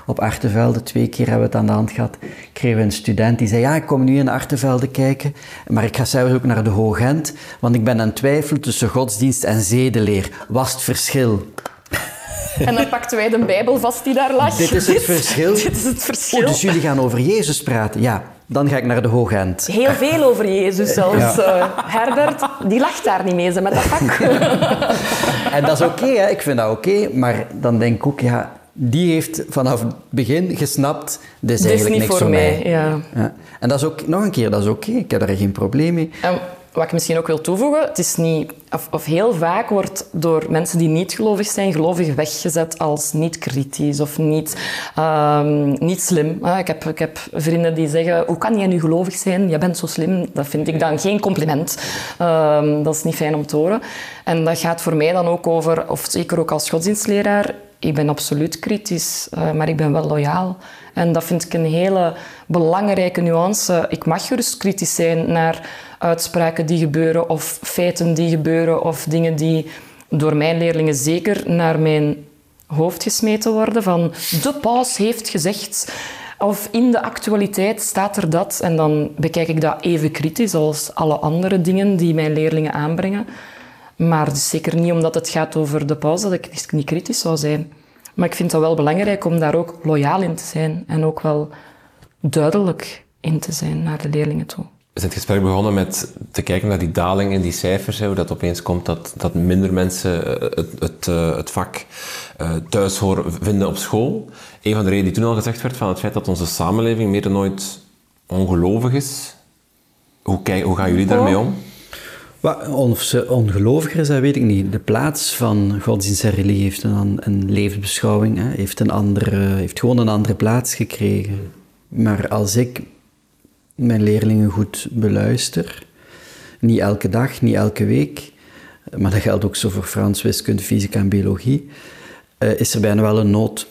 op Artevelde, twee keer hebben we het aan de hand gehad, kregen we een student die zei, ja, ik kom nu in Artevelde kijken, maar ik ga zelfs ook naar de Hoogent, want ik ben aan het twijfelen tussen godsdienst en zedeleer. Was het verschil? En dan pakten wij de Bijbel vast die daar lag. Dit is het <laughs> verschil. Dit is het verschil. Oh, dus jullie gaan over Jezus praten? Ja, dan ga ik naar de Hoogend. Heel veel over Jezus zelfs. Uh, Herbert, die lacht daar niet mee, ze met dat pak. <laughs> en dat is oké, okay, ik vind dat oké. maar dan denk ik ook, ja, die heeft vanaf het begin gesnapt, dit is eigenlijk niks voor mij. mij. Ja. Ja. En dat is ook, nog een keer, dat is oké. Ik heb daar geen probleem mee. Um, wat ik misschien ook wil toevoegen, het is niet, of, of, heel vaak wordt door mensen die niet gelovig zijn, gelovig weggezet als niet kritisch of niet, um, niet slim. Uh, ik, heb, ik heb vrienden die zeggen, hoe kan jij nu gelovig zijn? Je bent zo slim. Dat vind ik dan geen compliment. Um, dat is niet fijn om te horen. En dat gaat voor mij dan ook over, of zeker ook als godsdienstleraar, ik ben absoluut kritisch, uh, maar ik ben wel loyaal. En dat vind ik een hele belangrijke nuance. Ik mag gerust kritisch zijn naar uitspraken die gebeuren of feiten die gebeuren of dingen die door mijn leerlingen zeker naar mijn hoofd gesmeten worden van de paus heeft gezegd of in de actualiteit staat er dat en dan bekijk ik dat even kritisch als alle andere dingen die mijn leerlingen aanbrengen. Maar zeker niet omdat het gaat over de paus dat ik niet kritisch zou zijn. Maar ik vind het wel belangrijk om daar ook loyaal in te zijn en ook wel duidelijk in te zijn naar de leerlingen toe. We zijn het gesprek begonnen met te kijken naar die daling in die cijfers. Hoe dat opeens komt dat, dat minder mensen het, het, het vak thuis horen vinden op school. Een van de redenen die toen al gezegd werd van het feit dat onze samenleving meer dan ooit ongelovig is. Hoe, kijk, hoe gaan jullie daarmee om? Of ze ongeloviger zijn, weet ik niet. De plaats van godsdienst en religie heeft een, een levensbeschouwing, hè, heeft, een andere, heeft gewoon een andere plaats gekregen. Maar als ik mijn leerlingen goed beluister, niet elke dag, niet elke week, maar dat geldt ook zo voor Frans, wiskunde, fysica en biologie, uh, is er bijna wel een nood.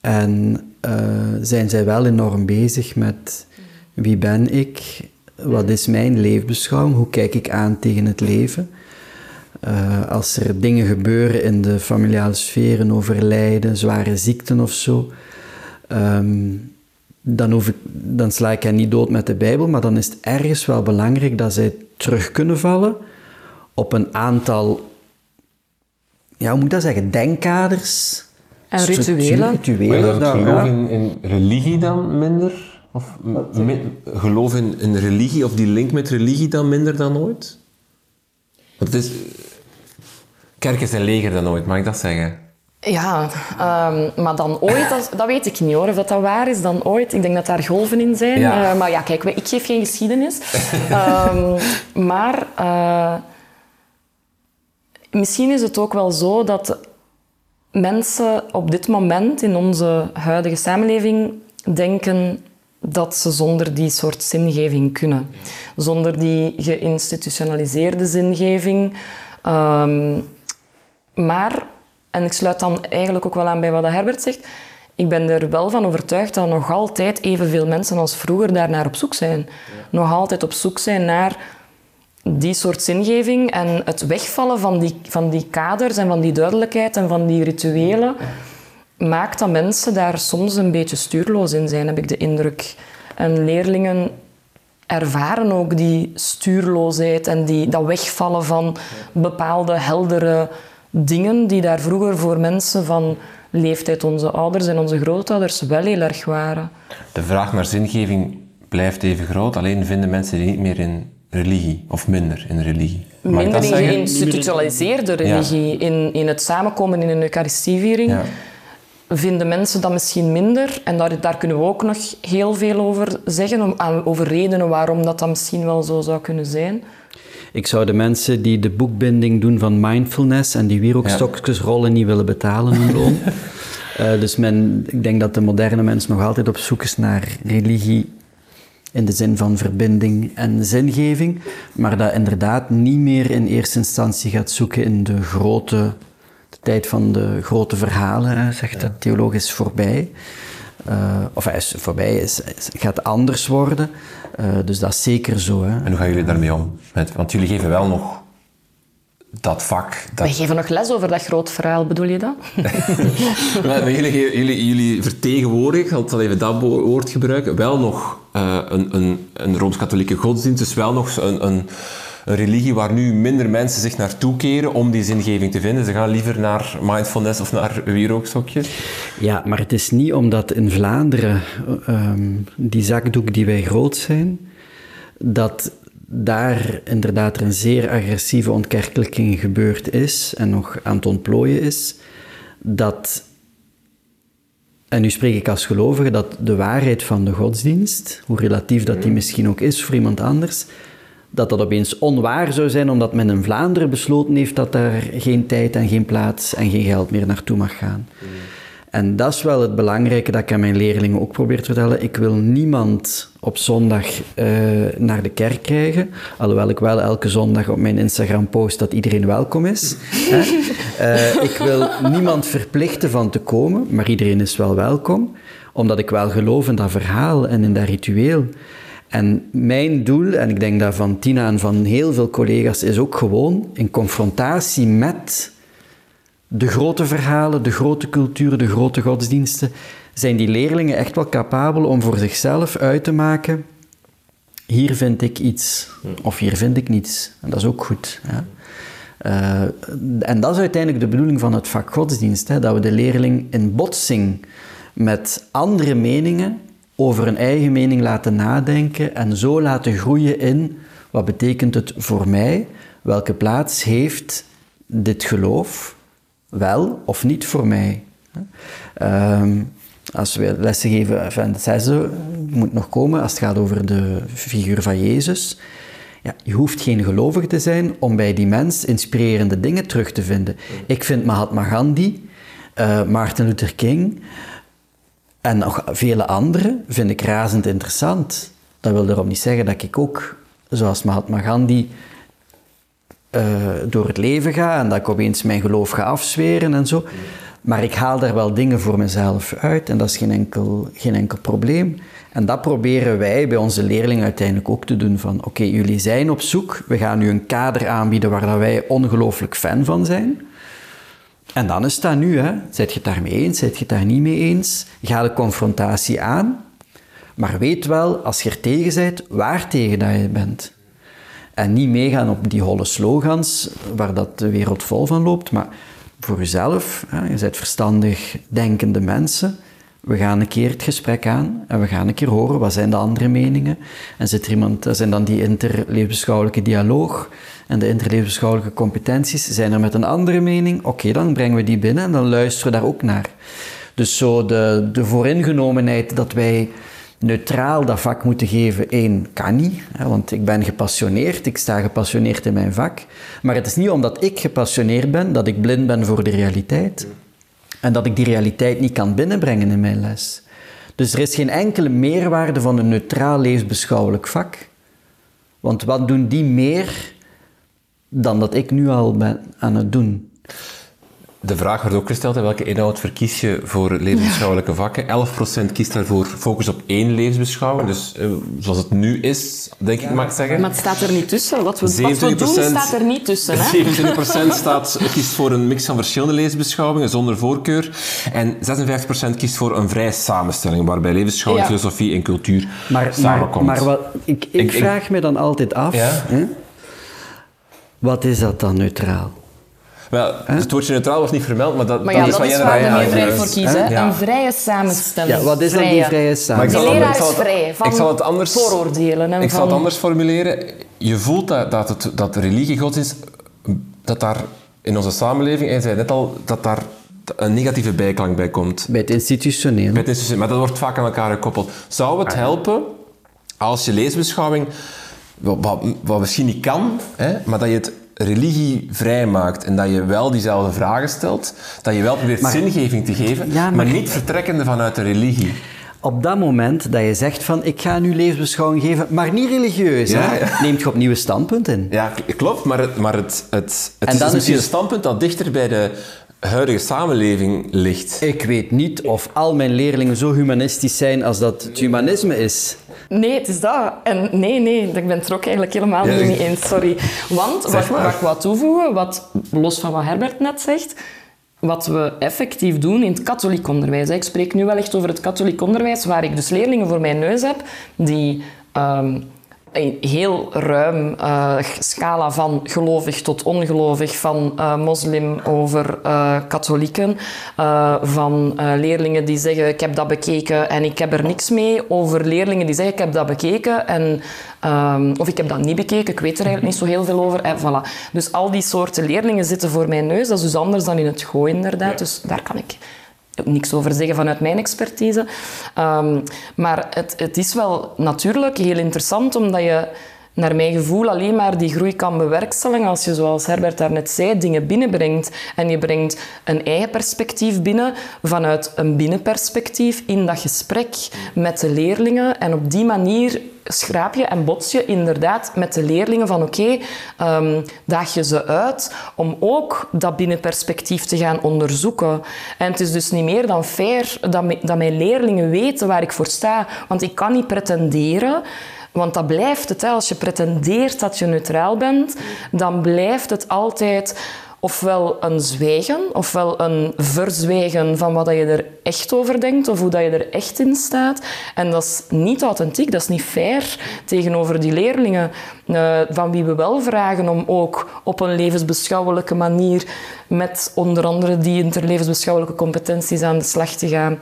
En uh, zijn zij wel enorm bezig met wie ben ik, wat is mijn leefbeschouwing, hoe kijk ik aan tegen het leven. Uh, als er dingen gebeuren in de familiale sfeer, een overlijden, zware ziekten of zo, um, dan, hoef ik, dan sla ik hen niet dood met de Bijbel, maar dan is het ergens wel belangrijk dat zij terug kunnen vallen op een aantal, ja, hoe moet ik dat zeggen, denkkaders. En rituelen. rituelen maar dat geloof in, in religie dan minder? Of geloof in, in religie of die link met religie dan minder dan ooit? Want het is... Kerk is een leger dan ooit, mag ik dat zeggen? Ja, um, maar dan ooit, dat, dat, weet ik niet hoor. Of dat, dat waar is, dan ooit. Ik denk dat daar golven in zijn. Ja. Uh, maar ja, kijk, ik geef geen geschiedenis. um, <laughs> maar uh, misschien is het ook wel zo dat mensen op dit moment in onze huidige samenleving denken dat ze zonder die soort zingeving kunnen. Zonder die geïnstitutionaliseerde zingeving. Um, maar en ik sluit dan eigenlijk ook wel aan bij wat Herbert zegt. Ik ben er wel van overtuigd dat nog altijd evenveel mensen als vroeger daar naar op zoek zijn. Ja. Nog altijd op zoek zijn naar die soort zingeving en het wegvallen van die, van die kaders en van die duidelijkheid en van die rituelen maakt dat mensen daar soms een beetje stuurloos in zijn, heb ik de indruk. En leerlingen ervaren ook die stuurloosheid en die, dat wegvallen van bepaalde heldere dingen die daar vroeger voor mensen van leeftijd, onze ouders en onze grootouders, wel heel erg waren. De vraag naar zingeving blijft even groot, alleen vinden mensen die niet meer in religie, of minder in religie. Mag minder in geïnstitutionaliseerde religie, ja. in, in het samenkomen in een eucharistieviering. Ja. Vinden mensen dat misschien minder? En daar, daar kunnen we ook nog heel veel over zeggen, om, over redenen waarom dat, dat misschien wel zo zou kunnen zijn. Ik zou de mensen die de boekbinding doen van mindfulness en die wierookstokjes rollen niet willen betalen hun loon. uh, dus men, ik denk dat de moderne mens nog altijd op zoek is naar religie in de zin van verbinding en zingeving, maar dat inderdaad niet meer in eerste instantie gaat zoeken in de grote, de tijd van de grote verhalen, zegt dat theologisch voorbij. Uh, of hij is voorbij, is, gaat anders worden. Uh, dus dat is zeker zo. Hè. En hoe gaan jullie daarmee om? Want jullie geven wel nog dat vak. Dat... Wij geven nog les over dat groot verhaal, bedoel je dat? <laughs> maar jullie, jullie, jullie vertegenwoordigen, ik zal even dat woord gebruiken, wel nog uh, een, een, een Rooms-Katholieke godsdienst, dus wel nog een, een, een, religie waar nu minder mensen zich naartoe keren om die zingeving te vinden. Ze gaan liever naar mindfulness of naar wierookstokjes. Ja, maar het is niet omdat in Vlaanderen um, die zakdoek die wij groot zijn, dat daar inderdaad er een zeer agressieve ontkerkelijking gebeurd is en nog aan het ontplooien is, dat, en nu spreek ik als gelovige, dat de waarheid van de godsdienst, hoe relatief dat die misschien ook is voor iemand anders, dat dat opeens onwaar zou zijn omdat men in Vlaanderen besloten heeft dat daar geen tijd en geen plaats en geen geld meer naartoe mag gaan. En dat is wel het belangrijke dat ik aan mijn leerlingen ook probeer te vertellen. Ik wil niemand op zondag uh, naar de kerk krijgen, alhoewel ik wel elke zondag op mijn Instagram post dat iedereen welkom is. uh, <laughs> ik wil niemand verplichten van te komen, maar iedereen is wel welkom, omdat ik wel geloof in dat verhaal en in dat ritueel. En mijn doel, en ik denk dat van Tina en van heel veel collega's, is ook gewoon in confrontatie met de grote verhalen, de grote cultuur, de grote godsdiensten, zijn die leerlingen echt wel capabel om voor zichzelf uit te maken: hier vind ik iets, of hier vind ik niets. En dat is ook goed. Uh, en dat is uiteindelijk de bedoeling van het vak godsdienst: hè, dat we de leerling in botsing met andere meningen over een eigen mening laten nadenken en zo laten groeien in wat betekent het voor mij, welke plaats heeft dit geloof wel of niet voor mij. Um, als we lessen geven, enfin, het zesde moet nog komen als het gaat over de figuur van Jezus. Ja, je hoeft geen gelovige te zijn om bij die mens inspirerende dingen terug te vinden. Ik vind Mahatma Gandhi, uh, Martin Luther King en nog vele anderen vind ik razend interessant. Dat wil daarom niet zeggen dat ik ook, zoals Mahatma Gandhi, uh, door het leven ga en dat ik opeens mijn geloof ga afzweren en zo. Maar ik haal daar wel dingen voor mezelf uit en dat is geen enkel, geen enkel probleem. En dat proberen wij bij onze leerlingen uiteindelijk ook te doen. Van oké, jullie zijn op zoek, we gaan nu een kader aanbieden waar wij ongelooflijk fan van zijn. En dan is dat nu, hè. Zijt je het daarmee eens, zijt je het daar niet mee eens? Ga de confrontatie aan, maar weet wel, als je er tegen bent, waar tegen dat je bent. En niet meegaan op die holle slogans waar dat de wereld vol van loopt, maar voor jezelf, hè, je bent verstandig denkende mensen. We gaan een keer het gesprek aan en we gaan een keer horen wat zijn de andere meningen. En zit er iemand, dat zijn dan die interlevensbeschouwelijke dialoog en de interlevensbeschouwelijke competenties. Zijn er met een andere mening? Oké, dan brengen we die binnen en dan luisteren we daar ook naar. Dus zo de, de vooringenomenheid dat wij neutraal dat vak moeten geven, één, kan niet. Hè, want ik ben gepassioneerd, ik sta gepassioneerd in mijn vak. Maar het is niet omdat ik gepassioneerd ben, dat ik blind ben voor de realiteit. En dat ik die realiteit niet kan binnenbrengen in mijn les. Dus er is geen enkele meerwaarde van een neutraal levensbeschouwelijk vak. Want wat doen die meer dan dat ik nu al ben aan het doen? De vraag wordt ook gesteld, welke inhoud verkies je voor levensbeschouwelijke vakken? 11% kiest daarvoor focus op één levensbeschouwing, dus eh, zoals het nu is, denk ik mag ik zeggen. Maar het staat er niet tussen. Wat we, wat we doen staat er niet tussen. Hè? 27% staat, kiest voor een mix van verschillende levensbeschouwingen, zonder voorkeur. En 56% kiest voor een vrije samenstelling, waarbij levensbeschouwing, filosofie en cultuur maar, samenkomt. Maar, maar wat, ik, ik, vraag me dan altijd af, hè? wat is dat dan neutraal? Wel, het woordje neutraal wordt niet vermeld, maar dat, maar ja, dat, is dat is waar de meerderheid voor kiezen. Een vrije samenstelling. Ja, wat is dan die vrije samenstelling? De leraar is vrij van ik zal het anders, vooroordelen. En ik van... zal het anders formuleren. Je voelt dat, dat, het, dat religie, godsdienst, dat daar in onze samenleving, en zei net al, dat daar een negatieve bijklank bij komt. Bij het institutioneel. Bij het institutioneel, maar dat wordt vaak aan elkaar gekoppeld. Zou het helpen als je leesbeschouwing, wat, wat, wat misschien niet kan, hè, maar dat je het religie vrijmaakt en dat je wel diezelfde vragen stelt, dat je wel probeert zingeving te geven, maar, niet vertrekkende vanuit de religie. Op dat moment dat je zegt van ik ga nu levensbeschouwing geven, maar niet religieus, Ja, hè, ja. neemt je opnieuw een standpunt in. Ja, klopt, maar het, maar het, het, het En is dan is misschien dus- een standpunt dat dichter bij de huidige samenleving ligt. Ik weet niet of al mijn leerlingen zo humanistisch zijn als dat het humanisme is. Nee, het is dat. En nee, nee, ik ben het er ook eigenlijk helemaal Ja, niet eens, sorry. Want, wat, wat ik wou toevoegen, wat, los van wat Herbert net zegt, wat we effectief doen in het katholiek onderwijs. Ik spreek nu wel echt over het katholiek onderwijs, waar ik dus leerlingen voor mijn neus heb die... ehm, een heel ruim eh, scala van gelovig tot ongelovig, van eh, moslim over eh, katholieken, van leerlingen die zeggen ik heb dat bekeken en ik heb er niks mee, over leerlingen die zeggen ik heb dat bekeken en, ehm, of ik heb dat niet bekeken, ik weet er eigenlijk niet zo heel veel over. En voilà. Dus al die soorten leerlingen zitten voor mijn neus, dat is dus anders dan in het gooi inderdaad, dus daar kan ik niks over zeggen vanuit mijn expertise. Ehm, maar het, het is wel natuurlijk heel interessant, omdat je naar mijn gevoel alleen maar die groei kan bewerkstelligen als je, zoals Herbert daarnet zei, dingen binnenbrengt. En je brengt een eigen perspectief binnen vanuit een binnenperspectief in dat gesprek met de leerlingen. En op die manier schraap je en bots je inderdaad met de leerlingen van oké, ehm, daag je ze uit om ook dat binnenperspectief te gaan onderzoeken. En het is dus niet meer dan fair dat, dat mijn leerlingen weten waar ik voor sta. Want ik kan niet pretenderen want dat blijft het. Hè. Als je pretendeert dat je neutraal bent, dan blijft het altijd ofwel een zwijgen, ofwel een verzwijgen van wat je er echt over denkt of hoe je er echt in staat. En dat is niet authentiek, dat is niet fair tegenover die leerlingen, eh, van wie we wel vragen om ook op een levensbeschouwelijke manier met onder andere die interlevensbeschouwelijke competenties aan de slag te gaan.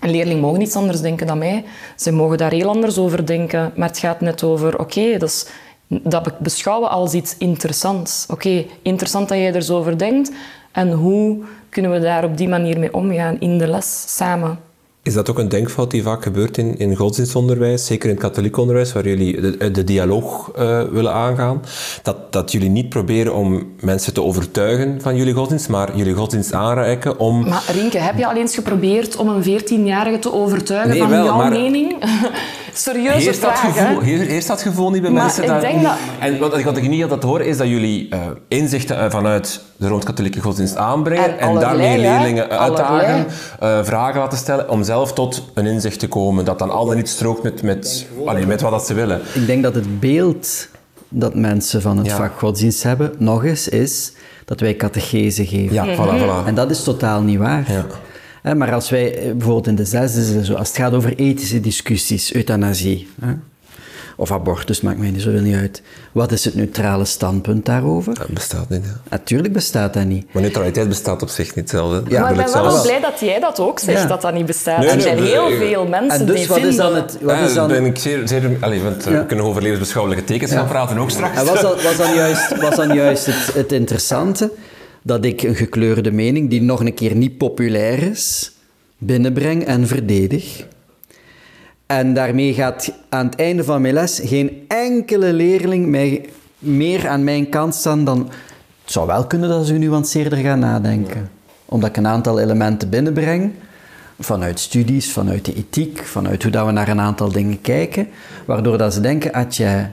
Een leerling mogen niets anders denken dan mij. Ze mogen daar heel anders over denken. Maar het gaat net over, oké, dat, is- dat be- beschouwen als iets interessants. Oké, interessant dat jij er zo over denkt. En hoe kunnen we daar op die manier mee omgaan in de les, samen? Is dat ook een denkfout die vaak gebeurt in, in godsdienstonderwijs, zeker in het katholiek onderwijs, waar jullie de, de dialoog eh, willen aangaan? Dat, dat jullie niet proberen om mensen te overtuigen van jullie godsdienst, maar jullie godsdienst aanreiken om... Maar Rinke, heb je al eens geprobeerd om een 14-jarige te overtuigen Nee, van wel, jouw maar- mening? <laughs> Serieuze Heerst dat, vraag, gevoel, heer- heerst dat gevoel niet bij Maar mensen? ik daar- denk dat- En wat, wat ik niet altijd hoor, is dat jullie eh, inzichten eh, vanuit de Rooms-Katholieke godsdienst aanbrengen En daarmee hè? leerlingen uitdagen, eh, vragen laten stellen, om zelf tot een inzicht te komen dat dan al dan niet strookt met, met, allee, met wat dat ze willen. Ik denk dat het beeld dat mensen van het Ja. vak godsdienst hebben, nog eens, is dat wij catechese geven. Ja, voilà, voilà. En dat is totaal niet waar. Ja. Hè, maar als wij eh, bijvoorbeeld in de zesde, zo, als het gaat over ethische discussies, euthanasie hè, of abortus, maakt mij niet zoveel niet uit. Wat is het neutrale standpunt daarover? Dat bestaat niet. hè. Natuurlijk bestaat dat niet. Maar neutraliteit bestaat op zich niet zelf. hè. Ja, maar ik ben wel zelfs- blij dat jij dat ook zegt, Ja. dat dat niet bestaat. Nee, er zijn nee, heel nee. veel mensen En dus die wat vinden... is dan het... Wat Ja, is dan, ben ik zeer... zeer allee, want Ja. we kunnen over levensbeschouwelijke tekens gaan praten ook straks. En was, dat, was dan <laughs> juist, was dan juist het, het interessante dat ik een gekleurde mening, die nog een keer niet populair is, binnenbreng en verdedig. En daarmee gaat aan het einde van mijn les geen enkele leerling mij meer aan mijn kant staan dan... Het zou wel kunnen dat ze nuanceerder gaan nadenken. Omdat ik een aantal elementen binnenbreng, vanuit studies, vanuit de ethiek, vanuit hoe dat we naar een aantal dingen kijken, waardoor dat ze denken, atje,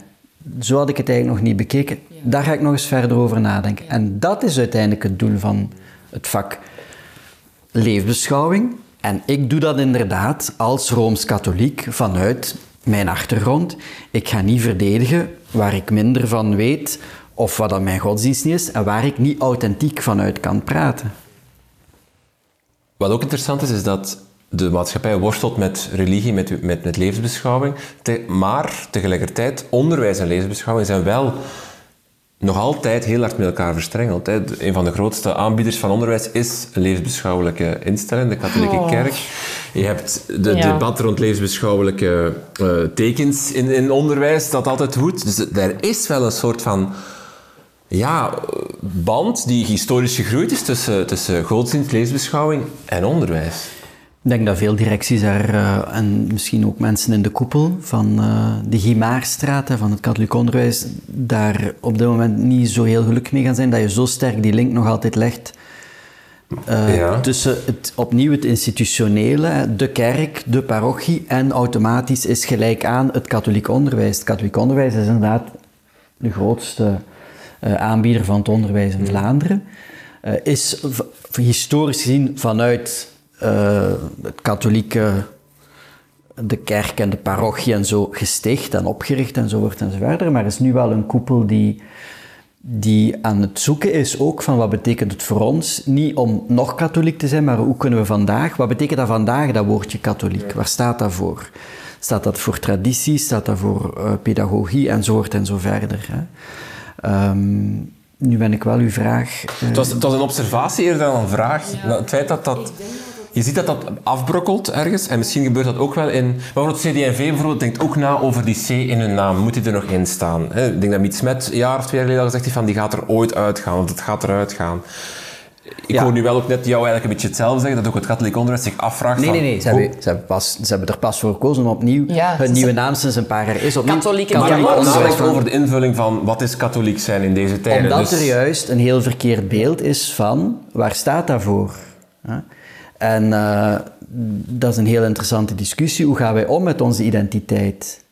zo had ik het eigenlijk nog niet bekeken, daar ga ik nog eens verder over nadenken. En dat is uiteindelijk het doel van het vak leefbeschouwing. En ik doe dat inderdaad als Rooms-Katholiek vanuit mijn achtergrond. Ik ga niet verdedigen waar ik minder van weet of wat dat mijn godsdienst niet is en waar ik niet authentiek vanuit kan praten. Wat ook interessant is, is dat de maatschappij worstelt met religie, met, met, met levensbeschouwing. Te- maar tegelijkertijd, onderwijs en levensbeschouwing zijn wel nog altijd heel hard met elkaar verstrengeld. Hè. Een van de grootste aanbieders van onderwijs is een levensbeschouwelijke instelling, de katholieke Oh. kerk. Je hebt de Ja. debat rond levensbeschouwelijke eh, tekens in, in onderwijs, dat altijd goed. Dus er is wel een soort van ja, band die historisch gegroeid is tussen, tussen godsdienst, levensbeschouwing en onderwijs. Ik denk dat veel directies daar, eh, en misschien ook mensen in de koepel van eh, de Gimaarstraat, van het katholiek onderwijs, daar op dit moment niet zo heel gelukkig mee gaan zijn, dat je zo sterk die link nog altijd legt eh, Ja. tussen het, opnieuw het institutionele, de kerk, de parochie en automatisch is gelijk aan het katholiek onderwijs. Het katholiek onderwijs is inderdaad de grootste aanbieder van het onderwijs in Vlaanderen. Eh, is historisch gezien vanuit het katholieke de kerk en de parochie en zo gesticht en opgericht enzovoort en zo verder. Maar is nu wel een koepel die, die aan het zoeken is ook van wat betekent het voor ons. Niet om nog katholiek te zijn, maar hoe kunnen we vandaag... Wat betekent dat vandaag, dat woordje katholiek? Waar staat dat voor? Staat dat voor traditie? Staat dat voor eh, pedagogie? Enzovoort en zo verder. Hè? Ehm, nu ben ik wel uw vraag... eh, Het was, het was een observatie eerder dan een vraag. Nou, Het feit dat dat... Je ziet dat dat afbrokkelt ergens. En misschien gebeurt dat ook wel in... Bijvoorbeeld CD&V bijvoorbeeld denkt ook na over die C in hun naam. Moet die er nog in staan? Hè? Ik denk dat Miet Smet een jaar of twee jaar geleden al gezegd heeft van die gaat er ooit uitgaan. Of het gaat eruit gaan. Ik Ja. hoor nu wel ook net jou eigenlijk een beetje hetzelfde zeggen. Dat ook het katholiek onderwijs zich afvraagt Nee, van... nee, nee. Ze hebben, ze, hebben pas, ze hebben er pas voor gekozen om opnieuw... Ja, hun nieuwe zijn- naam sinds een paar jaar is opnieuw... Katholieke Maar katholiek ook onderwijs over de invulling van wat is katholiek zijn in deze tijden. Omdat Dus- er juist een heel verkeerd beeld is van waar staat dat voor? En eh, dat is een heel interessante discussie. Hoe gaan wij om met onze identiteit?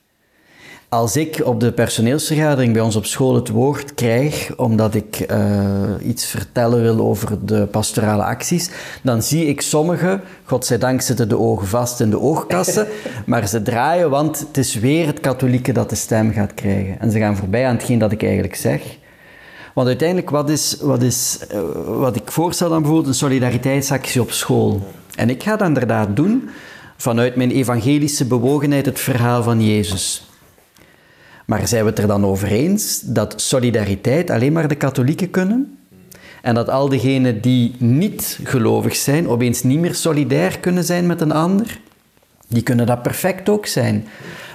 Als ik op de personeelsvergadering bij ons op school het woord krijg, omdat ik eh, iets vertellen wil over de pastorale acties, dan zie ik sommigen, godzijdank zitten de ogen vast in de oogkassen, <laughs> maar ze draaien, want het is weer het katholieke dat de stem gaat krijgen. En ze gaan voorbij aan hetgeen dat ik eigenlijk zeg. Want uiteindelijk, wat, is, wat, is, eh, wat ik voorstel dan bijvoorbeeld een solidariteitsactie op school. En ik ga dat inderdaad doen vanuit mijn evangelische bewogenheid, het verhaal van Jezus. Maar zijn we het er dan over eens dat solidariteit alleen maar de katholieken kunnen? En dat al diegenen die niet gelovig zijn, opeens niet meer solidair kunnen zijn met een ander? Die kunnen dat perfect ook zijn.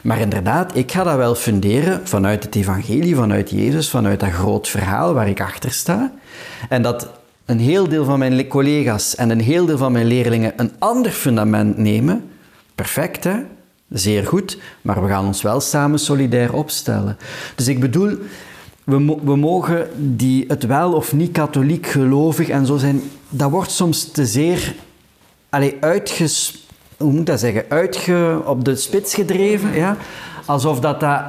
Maar inderdaad, ik ga dat wel funderen vanuit het evangelie, vanuit Jezus, vanuit dat groot verhaal waar ik achter sta. En dat een heel deel van mijn le- collega's en een heel deel van mijn leerlingen een ander fundament nemen. Perfect, hè? Zeer goed. Maar we gaan ons wel samen solidair opstellen. Dus ik bedoel, we, we mogen die het wel of niet katholiek gelovig en zo zijn, dat wordt soms te zeer allee, uitges... Hoe moet ik dat zeggen? Uitge... Op de spits gedreven, ja? Alsof dat dat...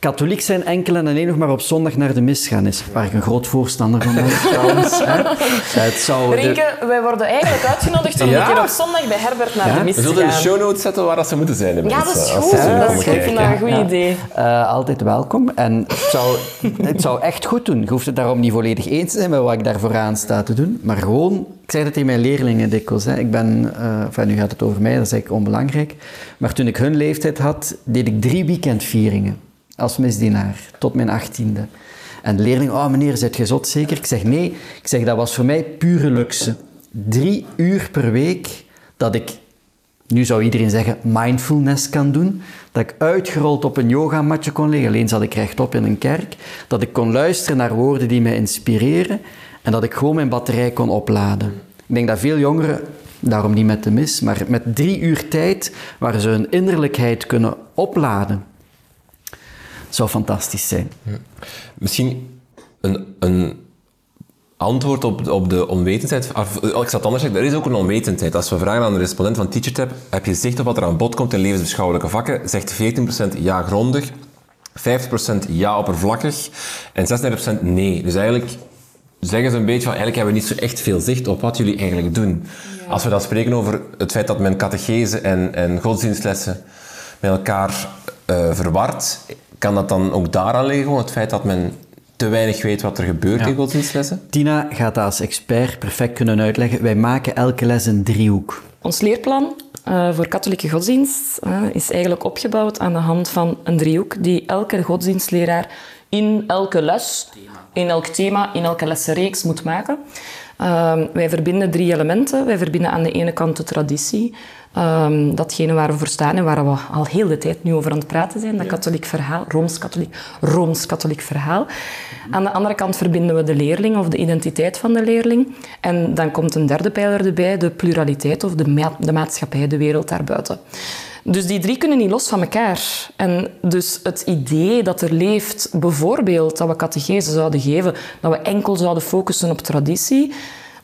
Katholiek zijn enkel en alleen nog maar op zondag naar de mis gaan is. Waar ik een groot voorstander van ben, trouwens. Het zou de- wij worden eigenlijk uitgenodigd om Ja. een keer op zondag bij Herbert naar Ja? de mis We te zullen in de gaan. show notes zetten waar dat ze moeten zijn. de Ja, dat is als goed. Dat is, ik vind een goed Ja. idee. Eh, altijd welkom. En het zou, het zou echt goed doen. Je hoeft het daarom niet volledig eens te zijn met wat ik daarvoor aan sta te doen. Maar gewoon, ik zeg dat tegen mijn leerlingen dikwijls. Hè. Ik ben, eh, enfin, nu gaat het over mij, dat is eigenlijk onbelangrijk. Maar toen ik hun leeftijd had, deed ik drie weekendvieringen als misdienaar, tot mijn achttiende. En de leerling, oh meneer, zit je zot zeker? Ik zeg nee, ik zeg dat was voor mij pure luxe. Drie uur per week dat ik nu zou iedereen zeggen mindfulness kan doen. Dat ik uitgerold op een yogamatje kon liggen. Alleen zat ik rechtop in een kerk. Dat ik kon luisteren naar woorden die mij inspireren. En dat ik gewoon mijn batterij kon opladen. Ik denk dat veel jongeren, daarom niet met de mis, maar met drie uur tijd waar ze hun innerlijkheid kunnen opladen. Zou fantastisch zijn. Misschien een, een antwoord op, op de onwetendheid. Of, eh, Ik zal het anders zeggen, er is ook een onwetendheid. Als we vragen aan de respondent van TeacherTap, heb je zicht op wat er aan bod komt in levensbeschouwelijke vakken? Zegt 14% ja grondig, 50% ja oppervlakkig en 36% nee. Dus eigenlijk zeggen ze een beetje van, eigenlijk hebben we niet zo echt veel zicht op wat jullie eigenlijk doen. Als we dan spreken over het feit dat men catechese en, en godsdienstlessen met elkaar eh verward, kan dat dan ook daaraan liggen, het feit dat men te weinig weet wat er gebeurt in godsdienstlessen? Tina gaat dat als expert perfect kunnen uitleggen. Wij maken elke les een driehoek. Ons leerplan eh, voor katholieke godsdienst eh, is eigenlijk opgebouwd aan de hand van een driehoek die elke godsdienstleraar in elke les, in elk thema, in elke lessenreeks moet maken. Ehm, wij verbinden drie elementen. Wij verbinden aan de ene kant de traditie, ehm, datgene waar we voor staan en waar we al heel de tijd nu over aan het praten zijn, dat katholiek verhaal, Rooms-katholiek Rooms-katholiek verhaal. Aan de andere kant verbinden we de leerling of de identiteit van de leerling. En dan komt een derde pijler erbij, de pluraliteit of de, ma- de maatschappij, de wereld daarbuiten. Dus die drie kunnen niet los van elkaar. En dus het idee dat er leeft, bijvoorbeeld dat we catechese zouden geven, dat we enkel zouden focussen op traditie,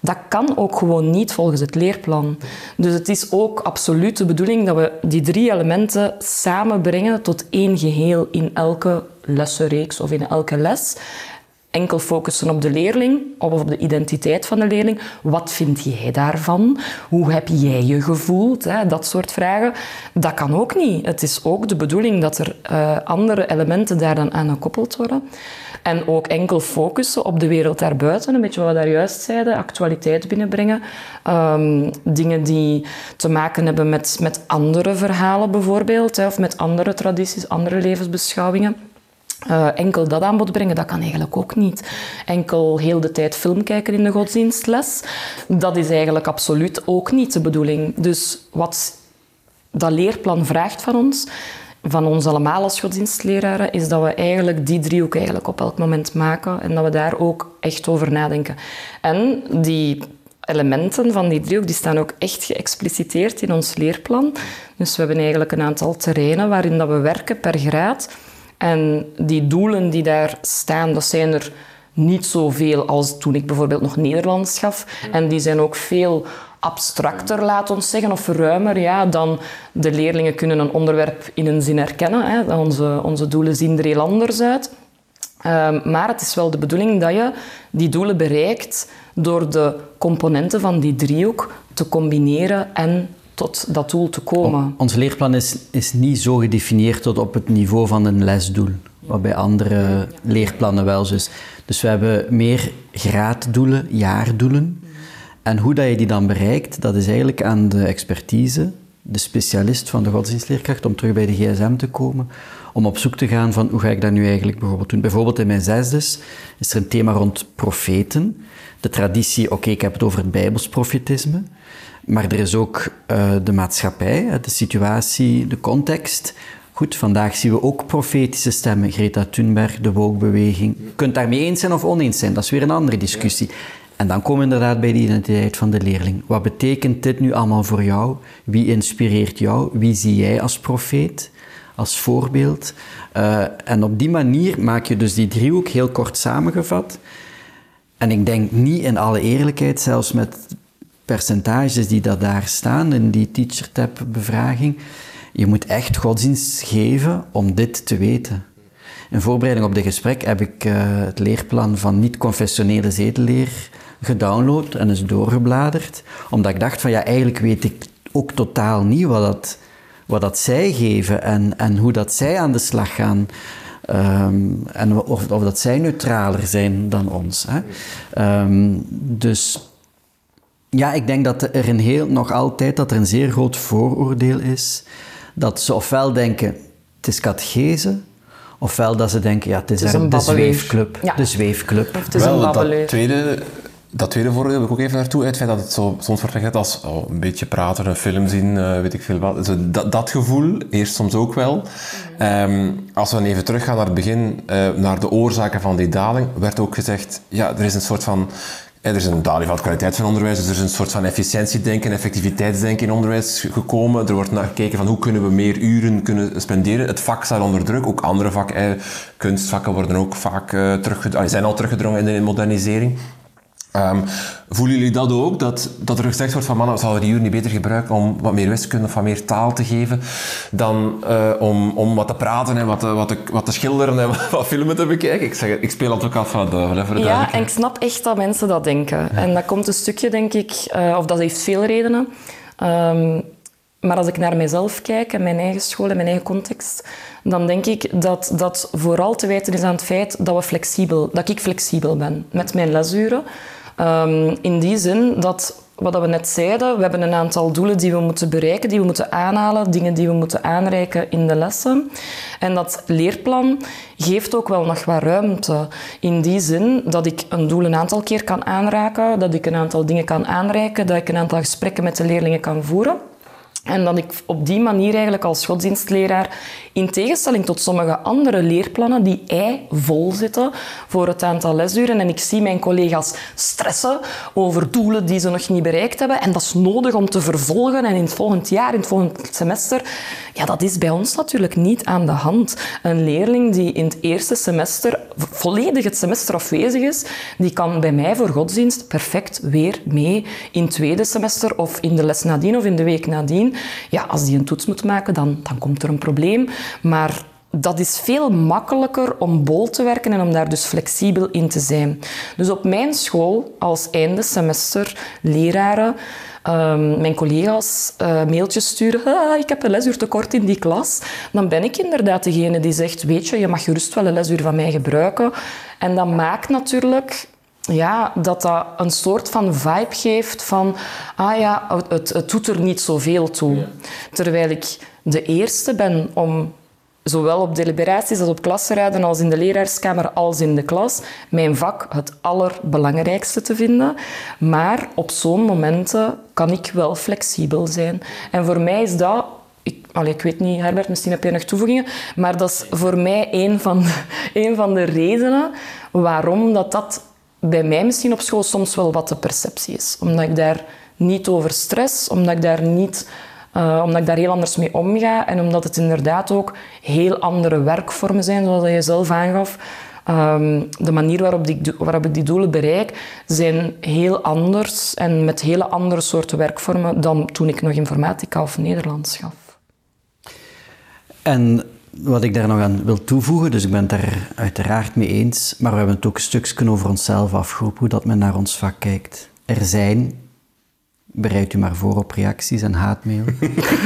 Dat kan ook gewoon niet volgens het leerplan. Dus het is ook absoluut de bedoeling dat we die drie elementen samenbrengen tot één geheel in elke lessenreeks of in elke les enkel focussen op de leerling of op de identiteit van de leerling. Wat vind jij daarvan? Hoe heb jij je gevoeld? Dat soort vragen. Dat kan ook niet. Het is ook de bedoeling dat er uh, andere elementen daar dan aan gekoppeld worden. En ook enkel focussen op de wereld daarbuiten. Een beetje wat we daar juist zeiden. Actualiteit binnenbrengen. Um, dingen die te maken hebben met, met andere verhalen bijvoorbeeld. Of met andere tradities, andere levensbeschouwingen. Uh, enkel dat aanbod brengen, dat kan eigenlijk ook niet. Enkel heel de tijd film kijken in de godsdienstles, dat is eigenlijk absoluut ook niet de bedoeling. Dus wat dat leerplan vraagt van ons, van ons allemaal als godsdienstleraren, is dat we eigenlijk die driehoek eigenlijk op elk moment maken en dat we daar ook echt over nadenken. En die elementen van die driehoek die staan ook echt geëxpliciteerd in ons leerplan. Dus we hebben eigenlijk een aantal terreinen waarin dat we werken per graad en die doelen die daar staan, dat zijn er niet zoveel als toen ik bijvoorbeeld nog Nederlands gaf. En die zijn ook veel abstracter, laat ons zeggen, of ruimer, ja, dan de leerlingen kunnen een onderwerp in een zin herkennen. Hè. Onze, onze doelen zien er heel anders uit. Um, maar het is wel de bedoeling dat je die doelen bereikt door de componenten van die driehoek te combineren en tot dat doel te komen. ons leerplan is, is niet zo gedefinieerd tot op het niveau van een lesdoel, wat bij andere leerplannen wel zo is. Dus we hebben meer graaddoelen, jaardoelen. En hoe dat je die dan bereikt, dat is eigenlijk aan de expertise, de specialist van de godsdienstleerkracht, om terug bij de gsm te komen, om op zoek te gaan van hoe ga ik dat nu eigenlijk bijvoorbeeld doen. Bijvoorbeeld in mijn zesdes is er een thema rond profeten. De traditie, oké, ik heb het over het bijbels profetisme. Maar er is ook uh, de maatschappij, de situatie, de context. Goed, vandaag zien we ook profetische stemmen. Greta Thunberg, de woke-beweging. Je kunt daarmee eens zijn of oneens zijn, dat is weer een andere discussie. En dan komen we inderdaad bij de identiteit van de leerling. Wat betekent dit nu allemaal voor jou? Wie inspireert jou? Wie zie jij als profeet, als voorbeeld? Uh, en op die manier maak je dus die driehoek heel kort samengevat. En ik denk niet in alle eerlijkheid, zelfs met percentages die daar staan in die teacher tab bevraging. Je moet echt godsdienst geven om dit te weten. In voorbereiding op dit gesprek heb ik uh, het leerplan van niet-confessionele zedeleer gedownload en eens doorgebladerd. Omdat ik dacht van ja, eigenlijk weet ik ook totaal niet wat dat, wat dat zij geven en, en hoe dat zij aan de slag gaan. Um, en of, of dat zij neutraler zijn dan ons. Hè. Um, dus ja, ik denk dat er een heel, nog altijd dat er een zeer groot vooroordeel is. Dat ze ofwel denken, het is catechese, ofwel dat ze denken, ja, het is, het is een de zweefclub. Ja. De zweefclub. Of het is Wel, een dat tweede, dat tweede voordeel wil ik ook even naartoe. Het feit dat het zo, soms wordt gezegd als oh, een beetje praten, een film zien, uh, weet ik veel wat. Zo, dat, dat, gevoel, eerst soms ook wel. Um, als we dan even teruggaan naar het begin, uh, naar de oorzaken van die daling, werd ook gezegd, ja, er is een soort van er is een daling van de kwaliteit van onderwijs, dus er is een soort van efficiëntiedenken, effectiviteitsdenken in onderwijs gekomen. Er wordt naar gekeken van hoe kunnen we meer uren kunnen spenderen. Het vak staat onder druk, ook andere vakken, kunstvakken worden ook vaak uh, teruggedrongen, zijn al teruggedrongen in de modernisering. Um, voelen jullie dat ook? Dat, dat er gezegd wordt van mannen, zouden we die uur niet beter gebruiken om wat meer wiskunde of wat meer taal te geven dan uh, om, om wat te praten en wat te, wat te, wat te schilderen en <laughs> wat filmen te bekijken? Ik, zeg, ik speel advocaat van de duivel. Ja, en ik snap echt dat mensen dat denken. En dat komt een stukje, denk ik, uh, of dat heeft veel redenen. Um, maar als ik naar mezelf kijk en mijn eigen school en mijn eigen context, dan denk ik dat dat vooral te wijten is aan het feit dat, we flexibel, dat ik flexibel ben met mijn lesuren. Um, in die zin dat, wat we net zeiden, we hebben een aantal doelen die we moeten bereiken, die we moeten aanhalen, dingen die we moeten aanreiken in de lessen. En dat leerplan geeft ook wel nog wat ruimte. In die zin dat ik een doel een aantal keer kan aanraken, dat ik een aantal dingen kan aanreiken, dat ik een aantal gesprekken met de leerlingen kan voeren. En dat ik op die manier eigenlijk als godsdienstleraar, in tegenstelling tot sommige andere leerplannen die ei vol zitten voor het aantal lesuren, en ik zie mijn collega's stressen over doelen die ze nog niet bereikt hebben, en dat is nodig om te vervolgen en in het volgend jaar, in het volgend semester, ja, dat is bij ons natuurlijk niet aan de hand. Een leerling die in het eerste semester volledig het semester afwezig is, die kan bij mij voor godsdienst perfect weer mee in het tweede semester of in de les nadien of in de week nadien ja, als die een toets moet maken, dan, dan komt er een probleem. Maar dat is veel makkelijker om bol te werken en om daar dus flexibel in te zijn. Dus op mijn school, als einde semester, leraren, um, mijn collega's uh, mailtjes sturen, ik heb een lesuur tekort in die klas, dan ben ik inderdaad degene die zegt, weet je, je mag gerust wel een lesuur van mij gebruiken. En dat maakt natuurlijk ja, dat dat een soort van vibe geeft van, ah ja, het, het doet er niet zoveel toe. Terwijl ik de eerste ben om zowel op deliberaties als op klasraden, als in de leraarskamer, als in de klas, mijn vak het allerbelangrijkste te vinden. Maar op zo'n momenten kan ik wel flexibel zijn. En voor mij is dat ik, allee, ik weet niet, Herbert, misschien heb je nog toevoegingen, maar dat is voor mij een van de, <laughs> een van de redenen waarom dat, dat bij mij misschien op school soms wel wat de perceptie is. Omdat ik daar niet over stress, omdat ik daar, niet, uh, omdat ik daar heel anders mee omga en omdat het inderdaad ook heel andere werkvormen zijn, zoals je zelf aangaf. Um, de manier waarop, die, waarop ik die doelen bereik, zijn heel anders en met hele andere soorten werkvormen dan toen ik nog informatica of Nederlands gaf. En wat ik daar nog aan wil toevoegen, dus ik ben het daar uiteraard mee eens, maar we hebben het ook stukjes over onszelf afgeroepen, hoe dat men naar ons vak kijkt. Er zijn, bereid u maar voor op reacties en haatmail.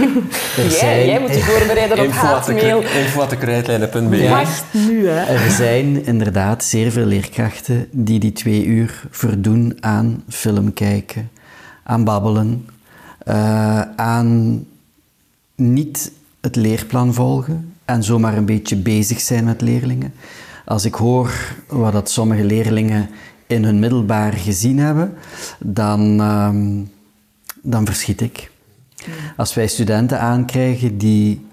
<laughs> er zijn, jij, moet je voorbereiden op haatmail. Info.krijtlijnen.be Wacht nu, hè. Er zijn inderdaad zeer veel leerkrachten die die twee uur verdoen aan film kijken, aan babbelen, uh, aan niet het leerplan volgen, en zomaar een beetje bezig zijn met leerlingen. Als ik hoor wat dat sommige leerlingen in hun middelbaar gezien hebben, dan, uh, dan verschiet ik. Als wij studenten aankrijgen die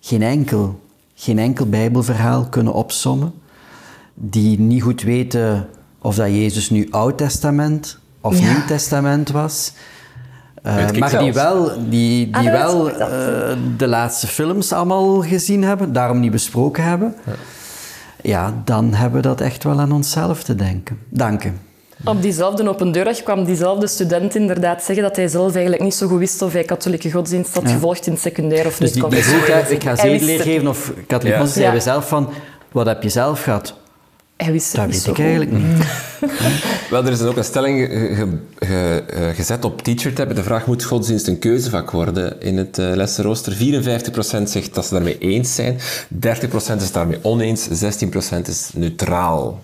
geen enkel, geen enkel Bijbelverhaal kunnen opsommen, die niet goed weten of dat Jezus nu Oud Testament of Nieuw Testament was, uh, maar die wel, die, die ah, wel uh, de laatste films allemaal gezien hebben, daarom niet besproken hebben, ja. ja. dan hebben we dat echt wel aan onszelf te denken. danken. Op diezelfde open deurdag kwam diezelfde student inderdaad zeggen dat hij zelf eigenlijk niet zo goed wist of hij katholieke godsdienst had gevolgd in het secundair of dus niet. Dus ik ga zeker geven of katholieke godsdienst, zei zelf van, wat heb je zelf gehad? Hij wist dat weet ik eigenlijk niet. <laughs> Wel, er is ook een stelling ge, eh, gezet op TeacherTap. De vraag moet godsdienst een keuzevak worden in het uh, lessenrooster. 54% zegt dat ze daarmee eens zijn. 30% is daarmee oneens. 16% is neutraal.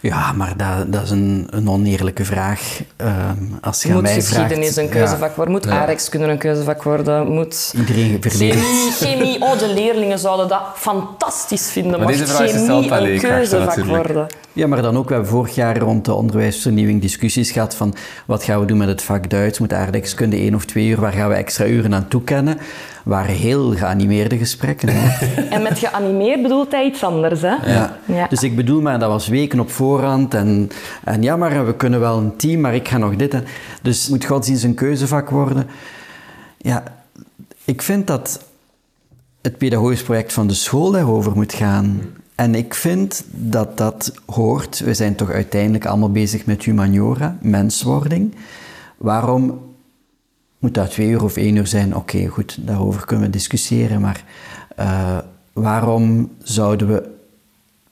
Ja, maar dat, dat is een, een oneerlijke vraag. Um, als je moet mij geschiedenis vraagt, een keuzevak worden? Moet ja. kunnen een keuzevak worden? Moet Iedereen verleden. Chemie, chemie, oh, de leerlingen zouden dat fantastisch vinden. Maar deze vraag chemie een keuzevak worden? Ja, maar dan ook, we hebben vorig jaar rond de onderwijsvernieuwing discussies gehad van wat gaan we doen met het vak Duits? Moet aardrijkskunde één of twee uur, waar gaan we extra uren aan toekennen? Waren heel geanimeerde gesprekken. <laughs> en met geanimeerd bedoelt hij iets anders, hè? Ja. ja. Dus ik bedoel maar, dat was weken op voorhand. En, en ja, maar we kunnen wel een team, maar ik ga nog dit. Dus moet godsdienst een keuzevak worden? Ja, ik vind dat het pedagogisch project van de school daarover moet gaan. En ik vind dat dat hoort. We zijn toch uiteindelijk allemaal bezig met humaniora, menswording. Waarom moet dat twee uur of één uur zijn? Oké, goed, daarover kunnen we discussiëren. Maar uh, waarom zouden we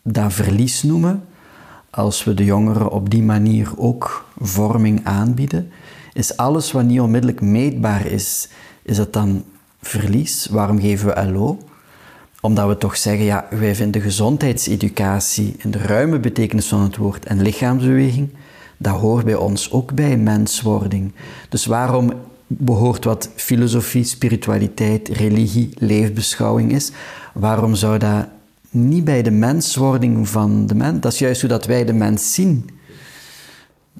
dat verlies noemen als we de jongeren op die manier ook vorming aanbieden? Is alles wat niet onmiddellijk meetbaar is, is dat dan verlies? Waarom geven we LO? Omdat we toch zeggen, ja, wij vinden gezondheidseducatie in de ruime betekenis van het woord en lichaamsbeweging, dat hoort bij ons ook bij menswording. Dus waarom behoort wat filosofie, spiritualiteit, religie, leefbeschouwing is. Waarom zou dat niet bij de menswording van de mens... Dat is juist hoe dat wij de mens zien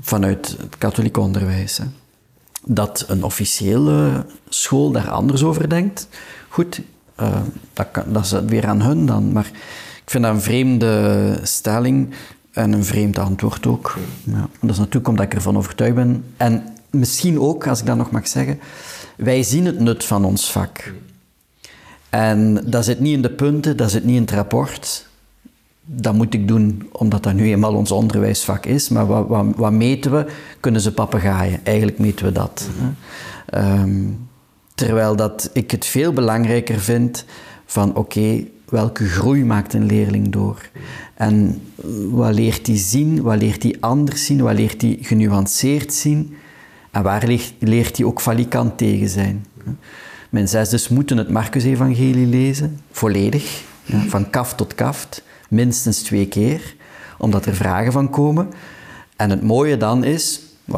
vanuit het katholiek onderwijs. Dat een officiële school daar anders over denkt, goed, uh, dat, kan, dat is weer aan hun dan. Maar ik vind dat een vreemde stelling en een vreemd antwoord ook. Ja, dat is natuurlijk omdat ik ervan overtuigd ben. En misschien ook, als ik dat nog mag zeggen, wij zien het nut van ons vak. En dat zit niet in de punten, dat zit niet in het rapport. Dat moet ik doen omdat dat nu eenmaal ons onderwijsvak is. Maar wat, wat, meten we? Kunnen ze papegaaien? Eigenlijk meten we dat. Um, terwijl dat ik het veel belangrijker vind van oké, welke groei maakt een leerling door? En wat leert hij zien? Wat leert hij anders zien? Wat leert hij genuanceerd zien? En waar leert, leert hij ook valikant tegen zijn? Mijn zesdes moeten het Marcus-evangelie lezen, volledig, van kaft tot kaft, minstens twee keer, omdat er vragen van komen. En het mooie dan is, 95%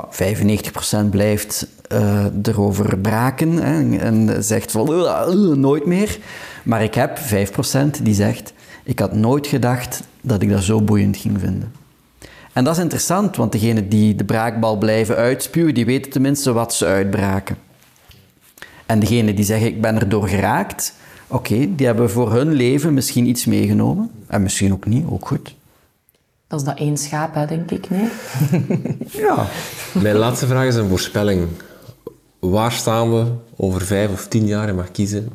blijft uh, erover braken hè, en zegt van nooit meer. Maar ik heb 5% die zegt, ik had nooit gedacht dat ik dat zo boeiend ging vinden. En dat is interessant, want degenen die de braakbal blijven uitspuwen, die weten tenminste wat ze uitbraken. En degenen die zeggen, ik ben er door geraakt, oké, die hebben voor hun leven misschien iets meegenomen. En misschien ook niet, ook goed. Dat is dat één schaap, hè, denk ik, nee? <laughs> ja. Mijn laatste vraag is een voorspelling. Waar staan we over vijf of tien jaar, je mag kiezen,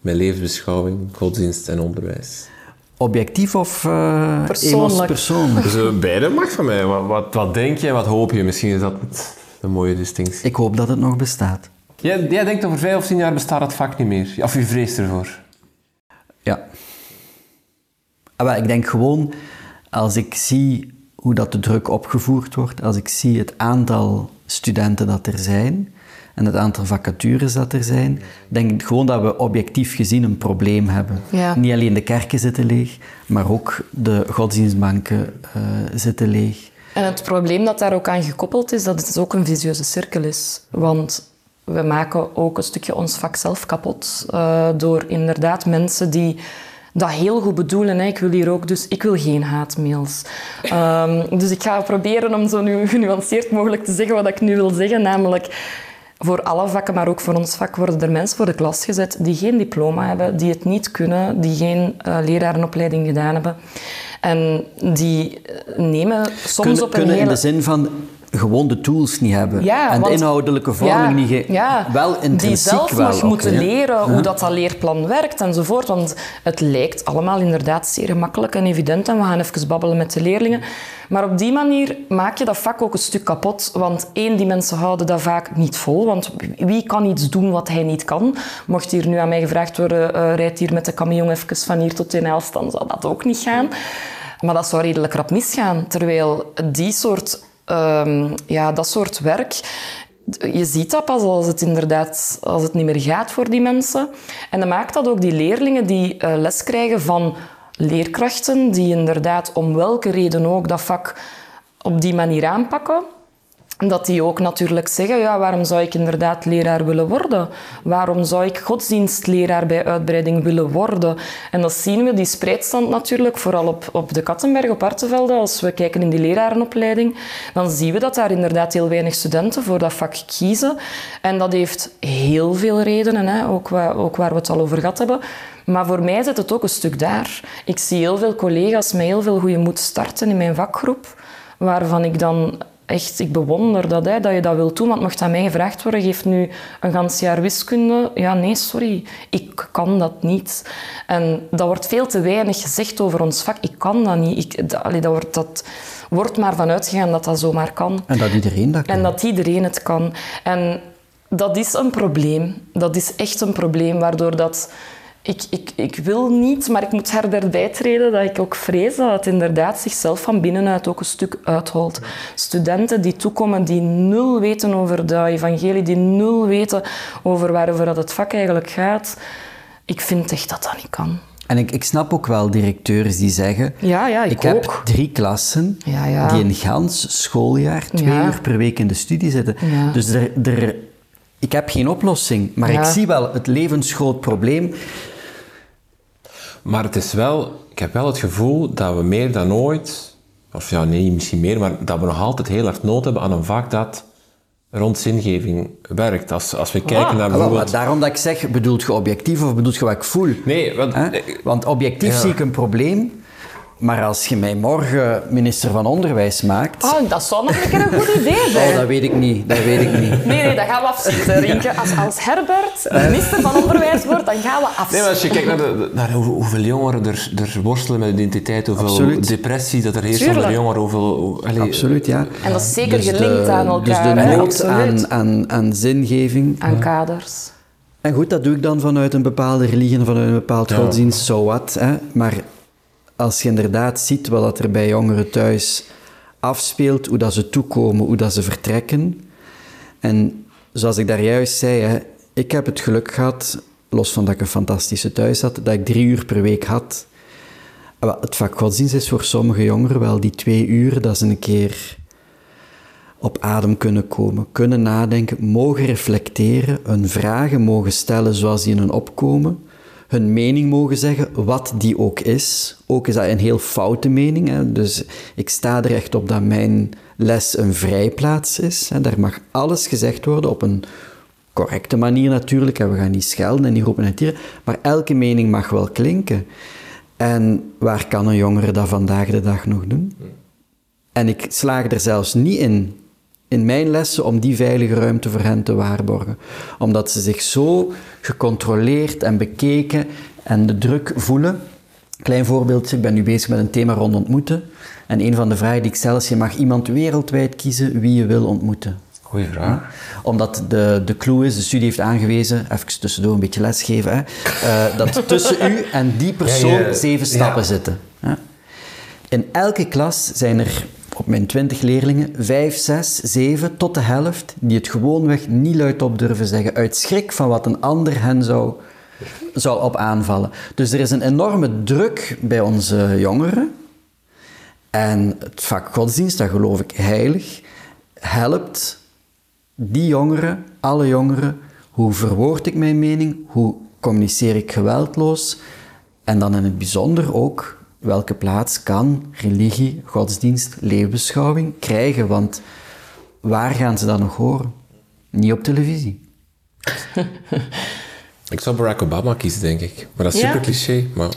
met levensbeschouwing, godsdienst en onderwijs? Objectief of uh, persoonlijk? persoonlijk? <laughs> Dus, uh, beide mag van mij. Wat, wat, wat, denk je en wat hoop je? Misschien is dat een mooie distinctie. Ik hoop dat het nog bestaat. Jij, jij denkt over vijf of tien jaar bestaat het vak niet meer? Of je vreest ervoor? Ja. Maar ah, ik denk gewoon, als ik zie hoe dat de druk opgevoerd wordt, als ik zie het aantal studenten dat er zijn en het aantal vacatures dat er zijn, denk ik gewoon dat we objectief gezien een probleem hebben. Niet alleen de kerken zitten leeg, maar ook de godsdienstbanken uh, zitten leeg. En het probleem dat daar ook aan gekoppeld is, dat het ook een visieuze cirkel is. Want we maken ook een stukje ons vak zelf kapot uh, door inderdaad mensen die dat heel goed bedoelen. Hè. Ik wil hier ook, dus ik wil geen haatmails. Um, dus ik ga proberen om zo nu <laughs> genuanceerd mogelijk te zeggen wat ik nu wil zeggen, namelijk voor alle vakken, maar ook voor ons vak, worden er mensen voor de klas gezet die geen diploma hebben, die het niet kunnen, die geen uh, lerarenopleiding gedaan hebben. En die nemen soms kunnen, op een kunnen hele... in de zin van gewoon de tools niet hebben. Ja, en de inhoudelijke vorming ja, niet... Ja, wel intrinsiek Die zelf wel nog moeten leren hoe dat, dat leerplan werkt enzovoort. Want het lijkt allemaal inderdaad zeer gemakkelijk en evident. En we gaan even babbelen met de leerlingen. Maar op die manier maak je dat vak ook een stuk kapot. Want één, die mensen houden dat vaak niet vol. Want wie kan iets doen wat hij niet kan? Mocht hier nu aan mij gevraagd worden, uh, rijd hier met de camion even van hier tot in Elst, dan zou dat ook niet gaan. Maar dat zou redelijk rap misgaan. Terwijl die soort um, ja, dat soort werk. Je ziet dat pas als het inderdaad als het niet meer gaat voor die mensen. En dan maakt dat ook die leerlingen die uh, les krijgen van leerkrachten, die inderdaad om welke reden ook dat vak op die manier aanpakken, dat die ook natuurlijk zeggen, ja, waarom zou ik inderdaad leraar willen worden? Waarom zou ik godsdienstleraar bij uitbreiding willen worden? En dat zien we, die spreidstand natuurlijk, vooral op, op de Kattenberg, op Artevelde. Als we kijken in die lerarenopleiding, dan zien we dat daar inderdaad heel weinig studenten voor dat vak kiezen. En dat heeft heel veel redenen, hè? Ook, waar, ook waar we het al over gehad hebben. Maar voor mij zit het ook een stuk daar. Ik zie heel veel collega's met heel veel goede moed starten in mijn vakgroep, waarvan ik dan echt, ik bewonder dat, hè, dat je dat wilt doen. Want mocht aan mij gevraagd worden, geef nu een gans jaar wiskunde. Ja, nee, sorry, ik kan dat niet. En dat wordt veel te weinig gezegd over ons vak. Ik kan dat niet. Ik, dat, allee, dat, wordt, dat wordt maar vanuit gegaan dat dat zomaar kan. En dat iedereen dat kan. En dat iedereen het kan. En dat is een probleem. Dat is echt een probleem, waardoor dat ik, ik, ik wil niet, maar ik moet Herbert bijtreden dat ik ook vrees dat het inderdaad zichzelf van binnenuit ook een stuk uitholt. Studenten die toekomen die nul weten over de evangelie, die nul weten over waarover dat het vak eigenlijk gaat. Ik vind echt dat dat niet kan. En ik, ik snap ook wel directeurs die zeggen... Ja, ja, ik, ik heb drie klassen ja, die een gans schooljaar twee uur per week in de studie zitten. Dus er, er, ik heb geen oplossing, maar ik zie wel het levensgroot probleem. Maar het is wel, ik heb wel het gevoel dat we meer dan ooit, of ja, nee, misschien meer, maar dat we nog altijd heel hard nood hebben aan een vak dat rond zingeving werkt. Als, als we kijken naar Ah, wel, bijvoorbeeld... maar daarom dat ik zeg, bedoelt je objectief of bedoelt je wat ik voel? Nee, want... Want objectief Ja. zie ik een probleem, maar als je mij morgen minister van Onderwijs maakt... Oh, dat zou nog een keer een goed idee Oh, zijn. dat weet ik niet, dat weet ik niet. Nee, nee, dat gaan we Rienke. Als, als Herbert minister van Onderwijs wordt, dan gaan we Nee, maar als je kijkt naar, de, naar hoe- hoeveel jongeren er, er worstelen met identiteit, hoeveel Absoluut. depressie dat er heerst Tuurlijk. onder jongeren, hoeveel... hoe- allee, Absoluut, ja. En dat is zeker Dus de- gelinkt aan elkaar. Dus de nood aan, aan, aan zingeving. Aan kaders. En goed, dat doe ik dan vanuit een bepaalde religie vanuit een bepaald godsdienst, zo wat. Hè. Maar als je inderdaad ziet wat er bij jongeren thuis afspeelt, hoe dat ze toekomen, hoe dat ze vertrekken. En zoals ik daar juist zei, hè, ik heb het geluk gehad, los van dat ik een fantastische thuis had, dat ik drie uur per week had. Het vak godsdienst is voor sommige jongeren wel die twee uur dat ze een keer op adem kunnen komen, kunnen nadenken, mogen reflecteren, hun vragen mogen stellen zoals die in hun opkomen, hun mening mogen zeggen, wat die ook is. Ook is dat een heel foute mening, hè? dus ik sta er echt op dat mijn les een vrijplaats is. Hè? Daar mag alles gezegd worden op een correcte manier natuurlijk, en we gaan niet schelden en niet roepen en tieren, maar elke mening mag wel klinken. En waar kan een jongere dat vandaag de dag nog doen? En ik slaag er zelfs niet in, in mijn lessen, om die veilige ruimte voor hen te waarborgen. Omdat ze zich zo gecontroleerd en bekeken en de druk voelen. Klein voorbeeldje, ik ben nu bezig met een thema rond ontmoeten. En een van de vragen die ik stel is, je mag iemand wereldwijd kiezen wie je wil ontmoeten. Goeie vraag. Omdat de, de clue is, de studie heeft aangewezen, even tussendoor een beetje lesgeven, hè, eh, dat <laughs> tussen u en die persoon Ja, zeven ja. stappen zitten. Hè. In elke klas zijn er op mijn twintig leerlingen vijf, zes, zeven tot de helft die het gewoonweg niet luidop durven zeggen, uit schrik van wat een ander hen zou, zou op aanvallen. Dus er is een enorme druk bij onze jongeren. En het vak godsdienst, dat geloof ik heilig, helpt die jongeren, alle jongeren, hoe verwoord ik mijn mening, hoe communiceer ik geweldloos en dan in het bijzonder ook welke plaats kan religie, godsdienst, leefbeschouwing krijgen, want waar gaan ze dat nog horen? Niet op televisie. <laughs> Ik zou Barack Obama kiezen, denk ik. Maar dat is Ja? super cliché. Maar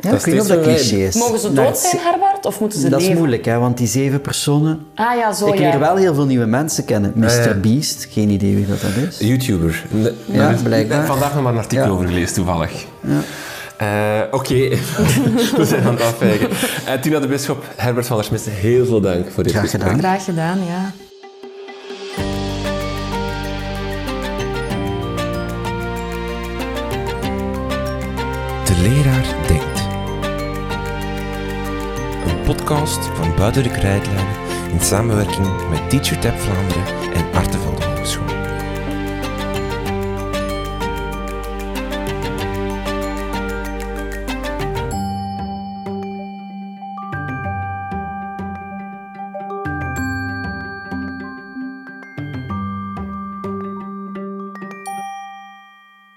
Ja, dat ik weet niet of dat cliché is. Mogen ze dood zijn, Herbert, of moeten ze Dat is leven? moeilijk, hè, want die zeven personen... Ah ja, zo ik leer ja. wel heel veel nieuwe mensen kennen. Mr. ja. Beast, geen idee wie dat, dat is. YouTuber. Ne- Ja, blijkbaar. net vandaag nog maar een artikel Ja. over gelezen, toevallig. Eh, Oké, <laughs> we zijn aan het afwijken. Eh, Tina de Bisschop, Herbert van der Smissen, heel veel dank voor dit Graag gesprek. gedaan. Graag gedaan, ja. De leraar denkt. Een podcast van Buiten de Krijtlijnen in samenwerking met TeacherTap Vlaanderen en Artevelde Hogeschool.